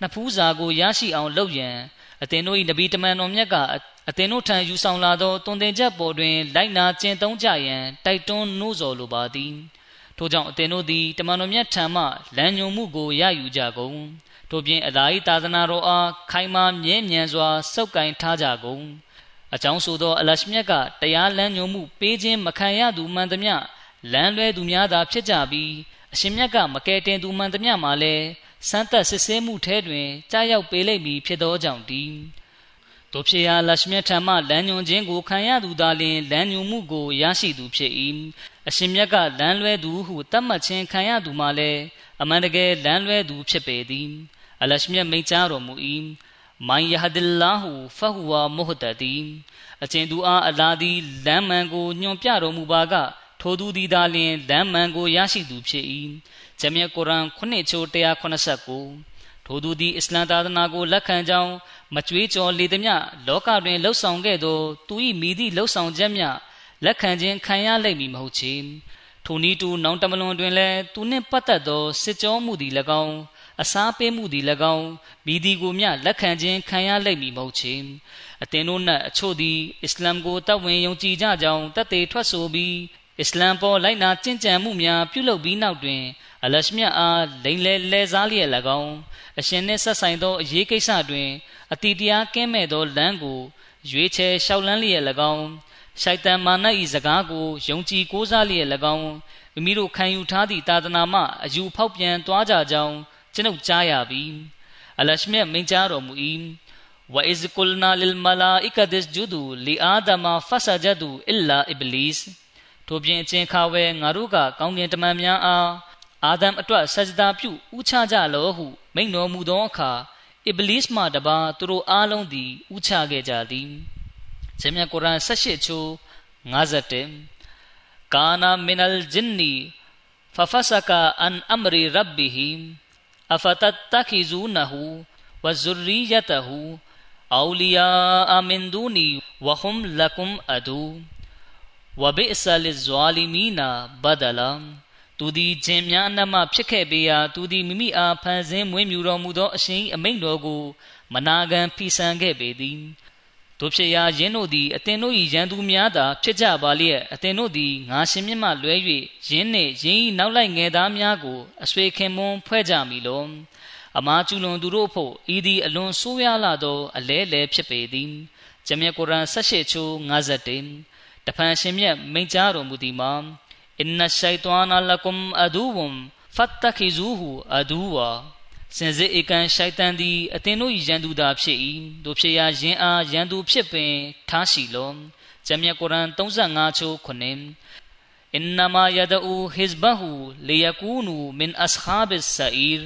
နှစ်ဖူးစာကိုရရှိအောင်လုပ်ရန်အသင်တို့၏နဗီတမန်တော်မြတ်ကအ သင်တို့ထံယူဆောင်လာသောတုန်တင်ချက်ပေါ်တွင် လိုက်နာကျင့်သုံးကြရန်တိုက်တွန်းနှိုးဆော်လိုပါသည်ထို့ကြောင့်အသင်တို့သည်တမန်တော်မြတ်ထံမှလမ်းညွှန်မှုကိုရယူကြကုန်ထို့ပြင်အလာဤသာသနာတော်အားခိုင်မာမြဲမြံစွာစောက်ကင်ထားကြကုန်အကြောင်းဆိုသောအလရှမြတ်ကတရားလမ်းညွှန်မှုပေးခြင်းမခံရသူမှန်သမျှလမ်းလွဲသူများသာဖြစ်ကြပြီးအရှင်မြတ်ကမကယ်တင်သူမှန်သမျှမှာလည်းစမ်းသပ်စစ်ဆေးမှုထဲတွင်ကြားရောက်ပေးလိမ့်မည်ဖြစ်သောကြောင့်တည်း တို့ဖြစ်ရာလရှမြတ်ထံမှလမ်းညွှန်ခြင်းကိုခံရသူသာလျှင်လမ်းညွှန်မှုကိုရရှိသူဖြစ်၏အရှင်မြတ်ကလမ်းလွဲသူဟုတတ်မှတ်ခြင်းခံရသူမှာလည်းအမှန်တကယ်လမ်းလွဲသူဖြစ်ပေသည်အလရှမြတ်မိန့်ကြားတော်မူ၏မိုင်ယဟဒလ္လာဟူဖဟူဝါမုဟတတီအကျဉ်သူအားအလာသည်လမ်းမှန်ကိုညွှန်ပြတော်မူပါကထိုသူသည်သာလျှင်လမ်းမှန်ကိုရရှိသူဖြစ်၏ဂျမ်မြတ်ကုရ်အာန်ခုနှစ်ချိုး189 ထိုသူသည်အစ္စလမ်သာသနာကိုလက်ခံကြောင်းမကြွေးကြော်လေသည်မြလောကတွင်လှုပ်ဆောင်ခဲ့သောသူ၏မိသည့်လှုပ်ဆောင်ချက်မြလက်ခံခြင်းခံရလိမ့်မည်မဟုတ်ချေထိုနည်းတူနောင်တမလွန်တွင်လည်းသူနှင့်ပတ်သက်သောစစ်ကြောမှုသည်၎င်းအစားပေးမှုသည်၎င်းမိဒီကိုမျှလက်ခံခြင်းခံရလိမ့်မည်မဟုတ်ချေအသင်တို့၌အချို့သည်အစ္စလာမ်ကိုတတ်ဝင်ယုံကြည်ကြကြောင်းတတ်သေးထွက်ဆိုပြီးအစ္စလမ်ပေါ်လိုက်နာကျင့်ကြံမှုများပြုလုပ်ပြီးနောက်တွင် အလရှမြတ်အားလိန်လဲလဲစားလျက်၎င်းအရှင်နှင့်ဆက်ဆိုင်သောအရေးကိစ္စတွင်အတိတရားကင်းမဲ့သောလမ်းကိုရွေးချယ်ရှောက်လန်းလျက်၎င်းရှိုက်တန်မာန၏စကားကိုယုံကြည်ကိုးစားလျက်၎င်းမိမိတို့ခံယူထားသည့်သာသနာမှအယူဖောက်ပြန်သွားကြကြောင်းကျွန်ုပ်ကြားရပြီအလရှမြတ်မိန့်ကြားတော်မူ၏ဝအိဇ်ကုလနာလလ်မလာအီကဒစ်ဂျူဒူလီအာဒမဖဆဂျဒူအီလာအစ်ဘလစ်ထိုပြင်အကျဉ်ခါဝဲငါတို့ကကောင်းကင်တမန်များအား အာဒမ်အတွက်ဆဂျဒါပြုဥချကြလောဟု မိန့်တော်မူသောအခါအစ်ဘလစ်မှတပါသူတို့အားလုံးသည်ဥချခဲ့ကြသည်ဂျမ်မြတ်ကုရ်အာန်18ချိုး51ကာနာမင်အလ်ဂျင်နီဖဖဆကာအန်အမရီရဘ်ဘီဟီအဖတတခိဇူနဟူဝဇူရီယတဟူအောလီယာအမင်ဒူနီဝဟွမ်လကုမ်အဒူဝဘိအဆလဇွာလီမီနာဘဒလာ သူသည်ဂျင်များအနက်မှဖြစ်ခဲ့ပေရာသူသည်မိမိအားဖန်ဆင်းမွေးမြူတော်မူသောအရှင်အမိန့်တော်ကိုမနာခံဖီဆန်ခဲ့ပေသည်တို့ဖြစ်ရာယင်းတို့သည်အသင်တို့၏ရန်သူများသာဖြစ်ကြပါလျက်အသင်တို့သည်ငါရှင်မြတ်မှလွဲ၍ယင်းနှင့်ယင်း၏နောက်လိုက်ငယ်သားများကိုအဆွေခင်မွန်းဖွဲ့ကြမည်လောအမားကျူလွန်သူတို့ဖို့ဤသည်အလွန်ဆိုးရွားလာသောအလဲလဲဖြစ်ပေသည်ဂျမြတ်ကုရ်အာန်18ချိုး51တဖန်ရှင်မြတ်မိန့်ကြားတော်မူသည်မှာ အင်နရှိုင် ጧ နာလကုမ်အဒူဝမ်ဖတ်တခိဇူဟူအဒူဝါစင်စစ်ဧကန်ရှိုက်တန်သည်အသင်တို့၏ရန်သူသာဖြစ်၏တို့ဖြစ်ရာယင်အားရန်သူဖြစ်ပင်ထားရှိလောဂျမ်မြတ်ကုရ်အာန်35ချိုး9အင်နမာယဒအူဟစ်ဘဟူလီယကူနူမင်အစဟာဘ်ဆာအီရ်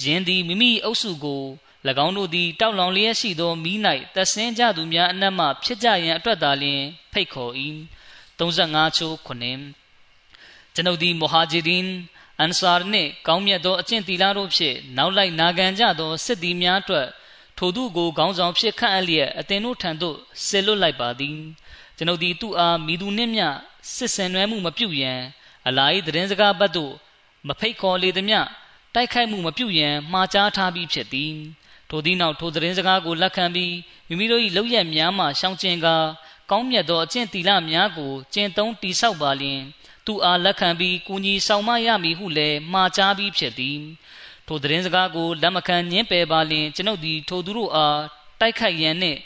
ယင်သည်မိမိအုပ်စုကို၎င်းတို့သည်တောက်လောင်လျက်ရှိသောမိ၌တဆင်းကြသူများအနက်မှဖြစ်ကြရန်အတွက်သာလျှင်ဖိတ်ခေါ်၏35ချိုး9 ကျွန်ုပ်သည်မူဟာဂျီဒင်အန်ဆာနှင့်ကောင်းမြတ်သောအကျင့်တီလာတို့ဖြင့်နောက်လိုက်နာခံကြသောစစ်သည်များအတွက်ထိုသူကိုခေါင်းဆောင်ဖြစ်ခန့်အပ်လျက်အသင်တို့ထံသို့ဆေလွတ်လိုက်ပါသည်ကျွန်ုပ်သည်သူ့အားမိသူနှင့်မျှစစ်ဆင်နွှဲမှုမပြုရန်အလာ၏သတင်းစကားဘတ်သို့မဖိတ်ခေါ်လေသည်မျှတိုက်ခိုက်မှုမပြုရန်မှားကြားထားပြီးဖြစ်သည်ထိုသည့်နောက်ထိုသတင်းစကားကိုလက်ခံပြီးမိမိတို့၏လောက်ရများမှရှောင်ကျဉ်ကာကောင်းမြတ်သောအကျင့်တီလများကိုကျင့်သုံးတိဆောက်ပါလျင် သူအားလက်ခံပြီးကူညီဆောင်မရမည်ဟုလည်းမှားကြားပြီးဖြစ်သည်ထိုသတင်းစကားကိုလက်မခံညင်းပယ်ပါလျင်ကျွန်ုပ်သည်ထိုသူတို့အားတိုက်ခိုက်ရန်နှင့်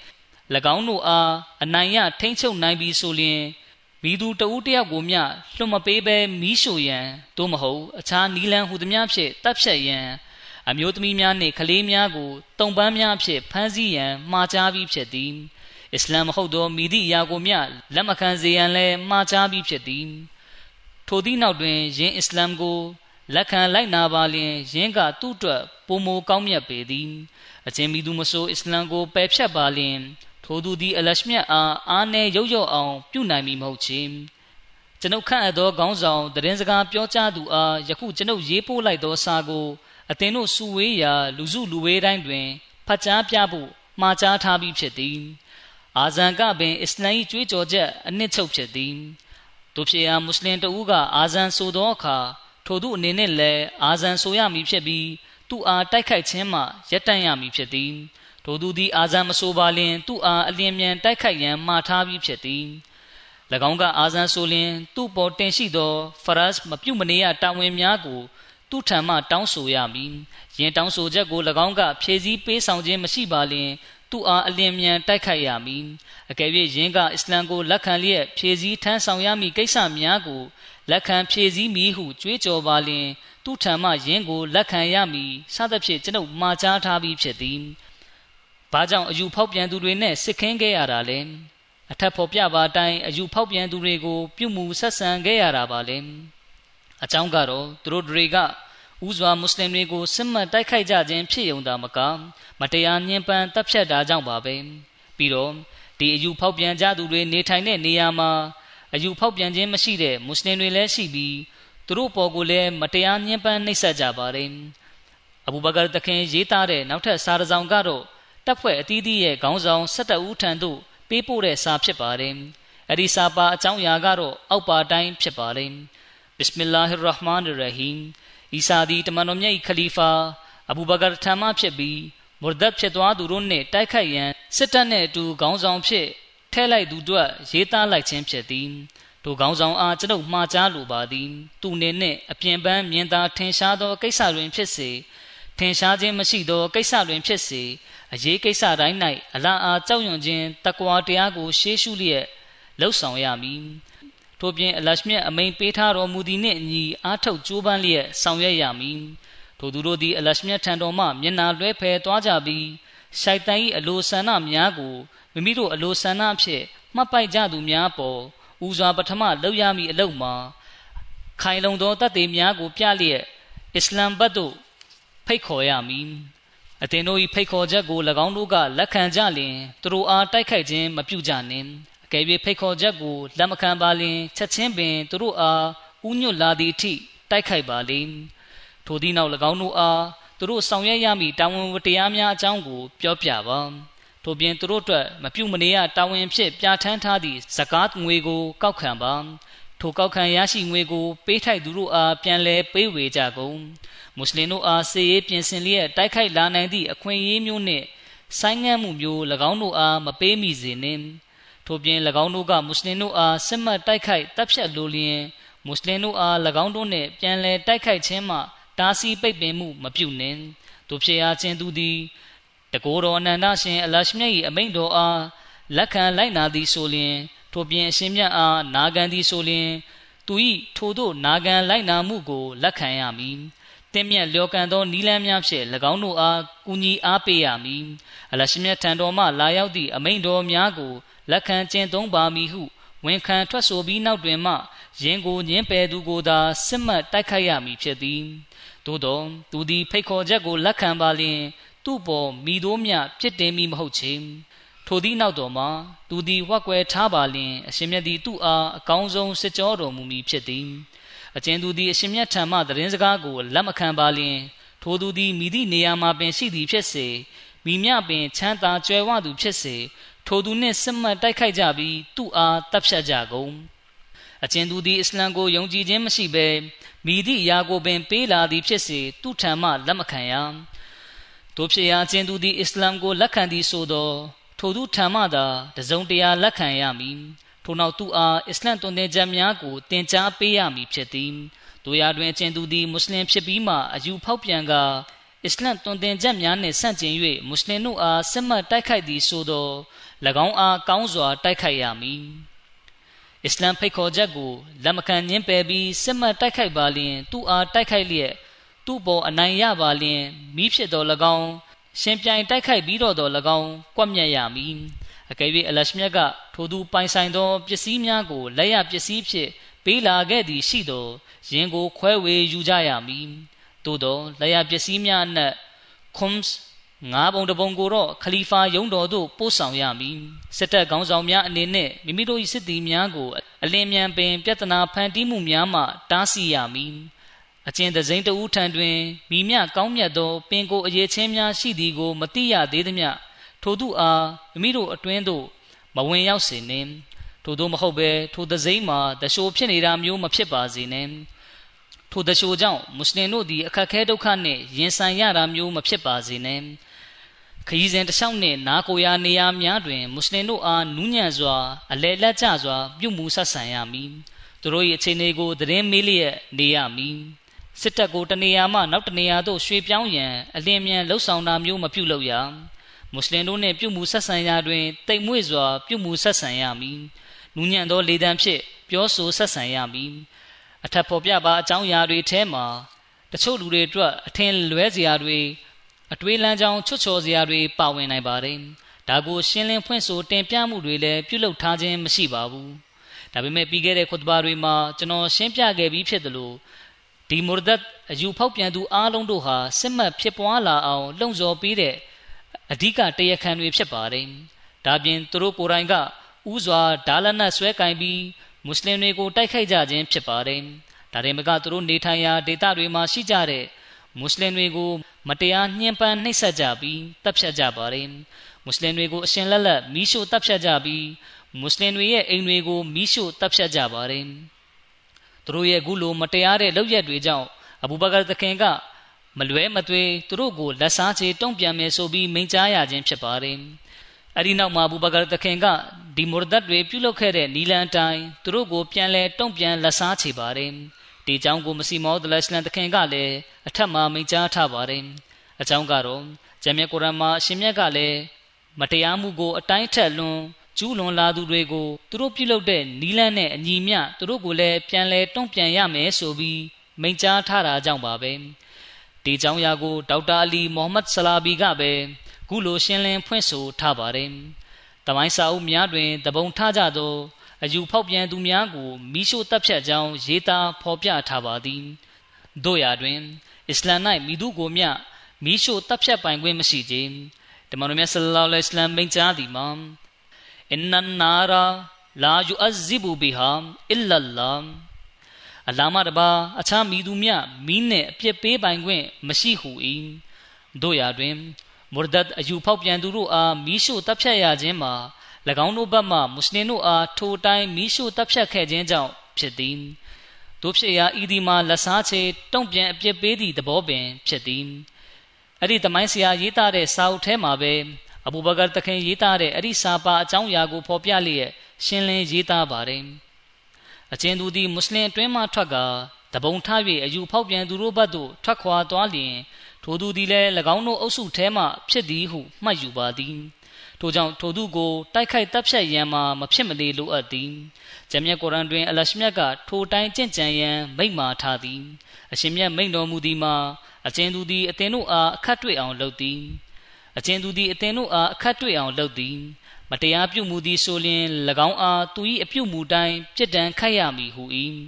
၎င်းတို့အားအနိုင်ရထိမ့်ချုပ်နိုင်ပြီးဆိုလျင်မိသူတဦးတယောက်ကိုမျှလွတ်မပေးဘဲမီးရှို့ရန်သို့မဟုတ်အခြားနီလန်းဟူသည်များဖြင့်တပ်ဖြတ်ရန်အမျိုးသမီးများနှင့်ကလေးများကိုတုံပန်းများဖြင့်ဖမ်းဆီးရန်မှားကြားပြီးဖြစ်သည်အစ္စလာမ်မဟုတ်သောမိသည့်အရာကိုမျှလက်မခံစေရန်လည်းမှားကြားပြီးဖြစ်သည် ထိုသည့်နောက်တွင်ယင်းအစ္စလာမ်ကိုလက်ခံလိုက်နာပါလျင်ယင်းကသူ့အတွက်ပုံမကောင်းမြတ်ပေသည်အချင်းမိသူမဆိုးအစ္စလာမ်ကိုပယ်ဖြတ်ပါလျင်ထိုသူသည်အလရှမြတ်အားအားနည်းရုပ်ရော့အောင်ပြုနိုင်မည်မဟုတ်ချေကျွန်ုပ်ခန့်အပ်သောခေါင်းဆောင်တရင်စကားပြောကြားသူအားယခုကျွန်ုပ်ရေးပို့လိုက်သောစာကိုအသင်တို့စုဝေးရာလူစုလူဝေးတိုင်းတွင်ဖတ်ကြားပြဖို့မှာကြားထားပြီးဖြစ်သည်အာဇန်ကပင်အစ္စလာမ်၏ကြွေးကြော်ချက်အနှစ်ချုပ်ဖြစ်သည် တို့ဖြစ်ရာမွတ်စလင်တဦးကအာဇန်ဆိုသောအခါထိုသူအနေနဲ့လည်းအာဇန်ဆိုရမည်ဖြစ်ပြီးသူ့အားတိုက်ခိုက်ခြင်းမှရပ်တန့်ရမည်ဖြစ်သည်ထိုသူသည်အာဇန်မဆိုပါလျင်သူ့အားအလျင်မြန်တိုက်ခိုက်ရန်မှားထားပြီးဖြစ်သည်၎င်းကအာဇန်ဆိုလျင်သူ့ပေါ်တင်ရှိသောဖရတ်မပြုတ်မနေရတာဝန်များကိုသူ့ထံမှတောင်းဆိုရမည်ယင်တောင်းဆိုချက်ကို၎င်းကဖြည့်ဆည်းပေးဆောင်ခြင်းမရှိပါလျင် သူ့အားအလင်းမြန်တိုက်ခိုက်ရမည်အကယ်၍ယင်းကအစ္စလမ်ကိုလက်ခံလျက်ဖြည့်ဆည်းထမ်းဆောင်ရမည့်ကိစ္စများကိုလက်ခံဖြည့်ဆည်းမည်ဟုကြွေးကြော်ပါလျင်သူထံမှယင်းကိုလက်ခံရမည်စသဖြင့်ကျွန်ုပ်မှာကြားထားပြီးဖြစ်သည်။ဘာကြောင့်အယူဖောက်ပြန်သူတွေနဲ့စစ်ခင်းခဲ့ရတာလဲ။အထက်ဖော်ပြပါတိုင်းအယူဖောက်ပြန်သူတွေကို ပြုမှုဆက်ဆံခဲ့ရတာပါလေ။အကြောင်းကတော့သူတို့တွေက ဥစွာမွတ်စလင်တွေကိုစစ်မှတ်တိုက်ခိုက်ကြခြင်းဖြစ်ုံသာမကမတရားညှဉ်းပန်းတပ်ဖြတ်တာကြောင့်ပါပဲ။ပြီးတော့ဒီအယူဖောက်ပြန်ကြသူတွေနေထိုင်တဲ့နေရာမှာအယူဖောက်ပြန်ခြင်းမရှိတဲ့မွတ်စလင်တွေလည်းရှိပြီးသူတို့ပေါ်ကိုလည်းမတရားညှဉ်းပန်းနှိပ်စက်ကြပါတယ်။အဘူဘကာတခင်ရေးသားတဲ့နောက်ထပ်စာတစ်စောင်ကတော့တပ်ဖွဲ့အသီးသီးရဲ့ခေါင်းဆောင်၁၇ဦးထံသို့ပေးပို့တဲ့စာဖြစ်ပါတယ်။အဲဒီစာပါအကြောင်းအရာကတော့အောက်ပါတိုင်းဖြစ်ပါတယ်။ဘစ်မီလာဟ်ရဟ်မာန်ရဟီမ် အီစာဒီတမန်တော်မြတ်ခလီဖာအဘူဘကာထံမှဖြစ်ပြီးမွဒတ်ဖြစ်သွားသူတို့နဲ့တိုက်ခိုက်ရန်စစ်တပ်နဲ့အတူခေါင်းဆောင်ဖြစ်ထဲလိုက်သူတို့ရေးသားလိုက်ခြင်းဖြစ်သည်တို့ခေါင်းဆောင်အားကျွန်ုပ်မှားကြားလိုပါသည်သူနေနှင့်အပြင်ပန်းမြင်သာထင်ရှားသောကိစ္စတွင်ဖြစ်စေထင်ရှားခြင်းမရှိသောကိစ္စတွင်ဖြစ်စေအရေးကိစ္စတိုင်း၌အလားအားကြောက်ရွံ့ခြင်းတကွာတရားကိုရှေးရှုလျက်လှုပ်ဆောင်ရမည် ထို့ပြင်အလရှမြတ်အမိန်ပေးထားတော်မူသည်နှင့်အညီအားထုတ်ကြိုးပမ်းလျက်ဆောင်ရွက်ရမည်ထိုသူတို့သည်အလရှမြတ်ထံတော်မှမျက်နာလွဲဖယ်သွားကြပြီးရှိုက်တန်၏အလိုဆန္ဒများကိုမိမိတို့အလိုဆန္ဒဖြင့်မှတ်ပိုက်ကြသူများပေါ်ဦးစွာပထမလောက်ရမည့်အလုပ်မှာခိုင်လုံသောတတ်သိများကိုပြလျက်အစ္စလမ်ဘတ်သို့ဖိတ်ခေါ်ရမည်အသင်တို့၏ဖိတ်ခေါ်ချက်ကို၎င်းတို့ကလက်ခံကြလျင်သူတို့အားတိုက်ခိုက်ခြင်းမပြုကြနှင့်အ ကယ်၍ဖိတ်ခေါ်ချက်ကိုလက်မခံပါလျင်ချက်ချင်းပင်သူတို့အားဥညွတ်လာသည့်အထိတိုက်ခိုက်ပါလိမ့်ထိုသည့်နောက်၎င်းတို့အားသူတို့ဆောင်ရွက်ရမည့်တာဝန်ဝတ္တရားများအကြောင်းကိုပြောပြပါထို့ပြင်သူတို့အတွက်မပြုမနေရတာဝန်ဖြစ်ပြဋ္ဌာန်းထားသည့်ဇကာတ်ငွေကိုကောက်ခံပါထိုကောက်ခံရရှိငွေကို ပေးထိုက်သူတို့အားပြန်လည်ပေးဝေကြကုန်မွတ်စလင်တို့အားစေရေးပြင်ဆင်လျက်တိုက်ခိုက်လာနိုင်သည့်အခွင့်အရေးမျိုးနှင့်ဆိုင်းငံ့မှုမျိုး၎င်းတို့အားမပေးမိစေနှင့် ထို့ပြင်၎င်းတို့ကမွတ်စလင်တို့အားစစ်မှတ်တိုက်ခိုက်တပ်ဖြတ်လိုလျင်မွတ်စလင်တို့အား၎င်းတို့နှင့်ပြန်လည်တိုက်ခိုက်ခြင်းမှတားဆီးပိတ်ပင်မှုမပြုနှင့်တို့ဖြစ်အားခြင်းသူသည်တကိုယ်တော်အနန္တရှင်အလရှမြတ်၏အမိန့်တော်အားလက်ခံလိုက်နာသည်ဆိုလျင် ထိုပြင်အရှင်မြတ်အားနာခံသည်ဆိုလျင် သူ၏ထိုတို့နာခံလိုက်နာမှုကိုလက်ခံရမည်တင်းမြတ်လျော်ကန်သောနီလန်းများဖြင့်၎င်းတို့အားကူညီအားပေးရမည်အလရှမြတ်ထံတော်မှလာရောက်သည့်အမိန့်တော်များကို လက်ခံကျင့်သုံးပါမည်ဟု ဝန်ခံထွက်ဆိုပြီးနောက်တွင်မှယင်ကိုညင်းပယ်သူကိုသာစစ်မှတ်တိုက်ခိုက်ရမည်ဖြစ်သည်သို့သောသူသည်ဖိတ်ခေါ်ချက်ကိုလက်ခံပါလျင် သူ့ပေါ်မိတို့မြပြစ်တင်မိမဟုတ်ချေထိုသည့်နောက်တော်မှာသူသည်ဝက်ကွယ်ထားပါလျင်အရှင်မြတ်သည်သူ့အားအကောင်းဆုံးစစ်ကြောတော်မူမည်ဖြစ်သည်အကျဉ်သူသည်အရှင်မြတ်ထံမှသတင်းစကားကိုလက်မခံပါလျင် ထိုသူသည်မိသည့်နေရာမှာပင်ရှိသည်ဖြစ်စေမိမြပင်ချမ်းသာကြွယ်ဝသူဖြစ်စေ ထိုသူနှင့်စစ်မှတ်တိုက်ခိုက်ကြပြီးသူ့အားတပ်ဖြတ်ကြကုန်အကျဉ်သူသည်အစ္စလမ်ကိုယုံကြည်ခြင်းမရှိဘဲမိသည့်အရာကိုပင်ပေးလာသည်ဖြစ်စေသူ့ထံမှလက်မခံရတို့ဖြစ်ရာအကျဉ်သူသည်အစ္စလမ်ကိုလက်ခံသည်ဆိုသောထိုသူထံမှသာတစုံတရာလက်ခံရမည်ထို့နောက်သူအားအစ္စလမ်တွင်တဲ့ချက်များကိုသင်ကြားပေးရမည်ဖြစ်သည်တို့ရာတွင်အကျဉ်သူသည်မွတ်စလင်ဖြစ်ပြီးမှအယူဖောက်ပြန်ကအစ္စလမ်တွင်တဲ့ချက်များနှင့်ဆန့်ကျင်၍မွတ်စလင်တို့အားစစ်မှတ်တိုက်ခိုက်သည်ဆိုသော၎ င်းအားကောင်းစွာတိုက်ခိုက်ရမည်အစ္စလမ်ဖိတ်ခေါ်ချက်ကိုလက်မခံညင်းပယ်ပြီးစစ်မှတ်တိုက်ခိုက်ပါလျင် သူ့အားတိုက်ခိုက်လျက်သူ့ပေါ်အနိုင်ရပါလျင်မိဖြစ်တော်၎င်းရှင်ပြိုင်တိုက်ခိုက်ပြီးတော့တော်၎င်းကွက်မြက်ရမည်အကယ်၍အလရှမြတ်ကထိုသူပိုင်ဆိုင်သောပစ္စည်းများကိုလက်ရပစ္စည်းဖြင့်ပေးလာခဲ့သည်ရှိသောယင်ကိုခွဲဝေယူကြရမည်သို့သောလက်ရပစ္စည်းများအနက်ခွန်စ် ငါးပုံတပုံကိုတော့ခလီဖာယုံတော်သို့ပို့ဆောင်ရမည်စစ်တပ်ခေါင်းဆောင်များအနေနဲ့မိမိတို့၏စစ်သည်များကိုအလင်းမြန်ပင်ပြဿနာဖန်တီးမှုများမှတားဆီးရမည်အကျဉ်တစိမ့်တဦးထံတွင်မိမြကောင်းမြတ်သောပင်ကိုအရေးချင်းများရှိသည်ကိုမသိရသေးသမျှထိုသူအားမိမိတို့အတွင်းသို့မဝင်ရောက်စေနှင့်ထို့သောမဟုတ်ဘဲထိုသစိမ့်မှာတရှိုးဖြစ်နေတာမျိုးမဖြစ်ပါစေနှင့်ထိုတရှိုးကြောင့်မွတ်စလင်တို့သည်အခက်ခဲဒုက္ခနှင့်ရင်ဆိုင်ရတာမျိုးမဖြစ်ပါစေနှင့် ခရီးစဉ်တစ်လျှောက်နှင့်နာကိုရာနေရာများတွင်မွတ်စလင်တို့အားနူးညံ့စွာအလဲလက်ကျစွာ ပြုမှုဆက်ဆံရမည်သူတို့၏အခြေအနေကိုသတင်းမေးလျက်နေရမည်စစ်တပ်ကိုတနေရာမှနောက်တနေရာသို့ရွှေ့ပြောင်းရန်အလင်းမြန်လှုပ်ဆောင်တာမျိုးမပြုလုပ်ရမွတ်စလင်တို့နှင့်ပြုမှုဆက်ဆံရာတွင်တိတ်မွေ့စွာ ပြုမှုဆက်ဆံရမည်နူးညံ့သောလေတံဖြင့်ပြောဆိုဆက်ဆံရမည်အထက်ဖော်ပြပါအကြောင်းအရာတွေထဲမှာတချို့လူတွေအတွက်အထင်လွဲစရာတွေ အတွေးလမ်းကြောင်းချွတ်ချော်စရာတွေပါဝင်နိုင်ပါတယ်ဒါကိုရှင်းလင်းဖွင့်ဆိုတင်ပြမှုတွေလည်းပြုလုပ်ထားခြင်းမရှိပါဘူးဒါပေမဲ့ပြီးခဲ့တဲ့ခွတ်ဘာတွေမှာကျွန်တော်ရှင်းပြခဲ့ပြီးဖြစ်တယ်လို့ဒီမူရဒတ်အယူဖောက်ပြန်သူအားလုံးတို့ဟာစစ်မှတ်ဖြစ်ပွားလာအောင်လှုံ့ဆော်ပေးတဲ့အဓိကတရခန်တွေဖြစ်ပါတယ်။ဒါပြင်သူတို့ကိုယ်တိုင်ကဥစွာဒါလနတ်ဆွဲကင်ပြီးမွတ်စလင်တွေကိုတိုက်ခိုက်ကြခြင်းဖြစ်ပါတယ်။ဒါရင်မကသူတို့နေထိုင်ရာဒေသတွေမှာရှိကြတဲ့မွတ်စလင်တွေကို မတရားညှဉ်းပန်းနှိပ်စက်ကြပြီးတပ်ဖြတ်ကြပါတယ်။မွတ်စလင်တွေကိုအရှင်လက်လက်မီးရှို့တပ်ဖြတ်ကြပြီးမွတ်စလင်တွေရဲ့အိမ်တွေကိုမီးရှို့တပ်ဖြတ်ကြပါတယ်။သူတို့ရဲ့အခုလိုမတရားတဲ့လုပ်ရက်တွေကြောင့်အဘူဘကာသခင်ကမလွဲမသွေသူတို့ကိုလက်စားချေတုံ့ပြန်မယ်ဆိုပြီးမိန့်ကြားရခြင်းဖြစ်ပါတယ်။အဲဒီနောက်မှာဘူဘကာသခင်ကဒီမူရဒတ်တွေပြုလုပ်ခဲ့တဲ့နီလန်တိုင်းသူတို့ကိုပြန်လဲတုံ့ပြန်လက်စားချေပါတယ်။ ဒီအကြောင်းကိုမစီမောဒလရှလန်သခင်ကလည်းအထက်မှာမိန့်ကြားထားပါတယ်။အကြောင်းကတော့ဂျမ်မြတ်ကုရ်အာန်မှာအရှင်မြတ်ကလည်းမတရားမှုကိုအတိုင်းထက်လွန်ကျူးလွန်လာသူတွေကိုသူတို့ပြုလုပ်တဲ့နီလန်းနဲ့အညီမျှသူတို့ကိုလည်းပြန်လဲတုံ့ပြန်ရမယ်ဆိုပြီးမိန့်ကြားထားတာကြောင့်ပါပဲဒီကြောင်းရာကိုဒေါက်တာအလီမိုဟမက်ဆလာဘီကပဲခုလိုရှင်းလင်းဖွင့်ဆိုထားပါတယ်။တမိုင်းစာအုပ်များတွင်တပုံထားကြသော အယူဖောက်ပြန်သူများကိုမိရှို့တပ်ဖြတ်ကြောင်းရေးသားဖော်ပြထားပါသည်။တို့ရာတွင်အစ္စလမ်၌မိသူကိုမျှမိရှို့တပ်ဖြတ်ပိုင်ခွင့်မရှိခြင်းတမန်တော်မြတ်ဆလ္လာလဟ်အလိုင်းမိန့်ကြားသည်မှာအင်နန်နာရာလာယူအဇီဘူဘီဟာအလ္လာလာအလာမတပါအခြားမိသူမြမီးနှင့်အပြစ်ပေးပိုင်ခွင့်မရှိဟု၏တို့ရာတွင်မူရဒတ်အယူဖောက်ပြန်သူတို့အားမီးရှို့တပ်ဖြတ်ရခြင်းမှာ၎ င်းတို့ဘက်မှမွတ်စလင်တို့အားထိုတိုင်းမီးရှို့တပ်ဖြတ်ခဲ့ခြင်းကြောင့်ဖြစ်သည်တို့ဖြစ်ရာဤဒီမှာလက်စားချေတုံ့ပြန်အပြစ်ပေးသည့်သဘောပင်ဖြစ်သည်အဲ့ဒီတမိုင်းဆရာရေးသားတဲ့စာအုပ်ထဲမှာပဲအဘူဘကာတခင်ရေးသားတဲ့အဲ့ဒီစာပါအကြောင်းအရာကိုဖော်ပြလျက်ရှင်းလင်းရေးသားပါတယ်အကျဉ်သူသည်မွတ်စလင်အတွင်းမှထွက်ကတပုံထား၍အယူဖောက်ပြန်သူတို့ဘက်သို့ထွက်ခွာသွားလျင်ထိုသူသည်လည်း၎င်းတို့အုပ်စုထဲမှဖြစ်သည်ဟုမှတ်ယူပါသည် ထိုကြောင့်ထိုသူကိုတိုက်ခိုက်တပ်ဖြတ်ရန်မှာမဖြစ်မနေလိုအပ်သည်ဂျမ်မြတ်ကုရ်အန်တွင်အလရှမြတ်ကထိုတိုင်းကြင့်ကြံရန်မိန့်မာထားသည်အရှင်မြတ်မိန့်တော်မူသည်မှာအကျဉ်သူသည်အသင်တို့အားအခတ်တွေ့အောင်လုပ်သည်အကျဉ်သူသည်အသင်တို့အားအခတ်တွေ့အောင်လုပ်သည်မတရားပြုမှုသည်ဆိုလျင်၎င်းအားသူ၏အပြုမှုတိုင်းပြစ်ဒဏ်ခတ်ရမည်ဟု၏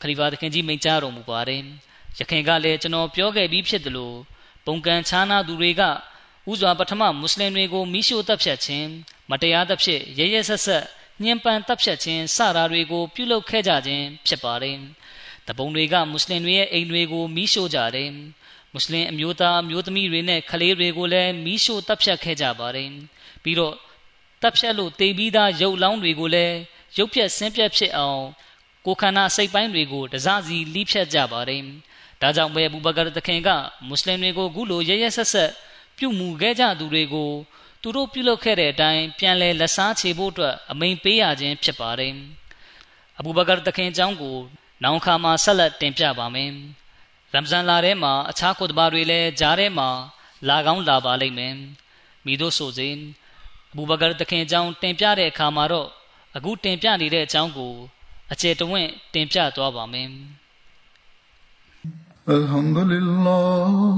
ခလီဖာသခင်ကြီးမိန့်ကြားတော်မူပါတယ်ရခင်ကလည်းကျွန်တော်ပြောခဲ့ပြီးဖြစ်တယ်လို့ပုံကံချားနာသူတွေက ဥစွာပထမမွတ်စလင်တွေကိုမိရှို့တပ်ဖြတ်ခြင်းမတရားသဖြင့်ရရဆက်ဆက်ညှဉ်းပန်းတပ်ဖြတ်ခြင်းစတာတွေကို ပြုလုပ်ခဲ့ကြခြင်းဖြစ်ပါတယ်တပုံတွေကမွတ်စလင်တွေရဲ့အိမ်တွေကိုမိရှို့ကြတယ်မွတ်စလင်အမျိုးသားအမျိုးသမီးတွေနဲ့ကလေးတွေကိုလည်းမိရှို့တပ်ဖြတ်ခဲ့ကြပါတယ်ပြီးတော့တပ်ဖြတ်လို့တေပြီးသားရုပ်လောင်းတွေကိုလည်းရုပ်ဖြတ်ဆင်းပြတ်ဖြစ်အောင်ကိုခန္ဓာစိတ်ပိုင်းတွေကိုတစားစီလိဖြတ်ကြပါတယ်ဒါကြောင့်ပဲဘူဘကာတခင်ကမွတ်စလင်တွေကိုခုလိုရရဆက်ဆက် ပြုမှုခဲ့ကြသူတွေကိုသူတို့ပြုလုပ်ခဲ့တဲ့အတိုင်းပြန်လဲလက်စားချေဖို့အတွက်အမိန်ပေးရခြင်းဖြစ်ပါတယ်အဘူဘကာတခင်အကြောင်းကိုနောင်ခါမှာဆက်လက်တင်ပြပါမယ်ရမ်ဇန်လာထဲမှာအခြားခုတဘာတွေလည်းကြားထဲမှာလာကောင်းလာပါလိမ့်မယ်မိတို့ဆိုစဉ်ဘူဘကာတခင်အကြောင်းတင်ပြတဲ့အခါမှာတော့အခုတင်ပြနေတဲ့အကြောင်းကိုအကျေတဝင့်တင်ပြသွားပါမယ် الحمد لله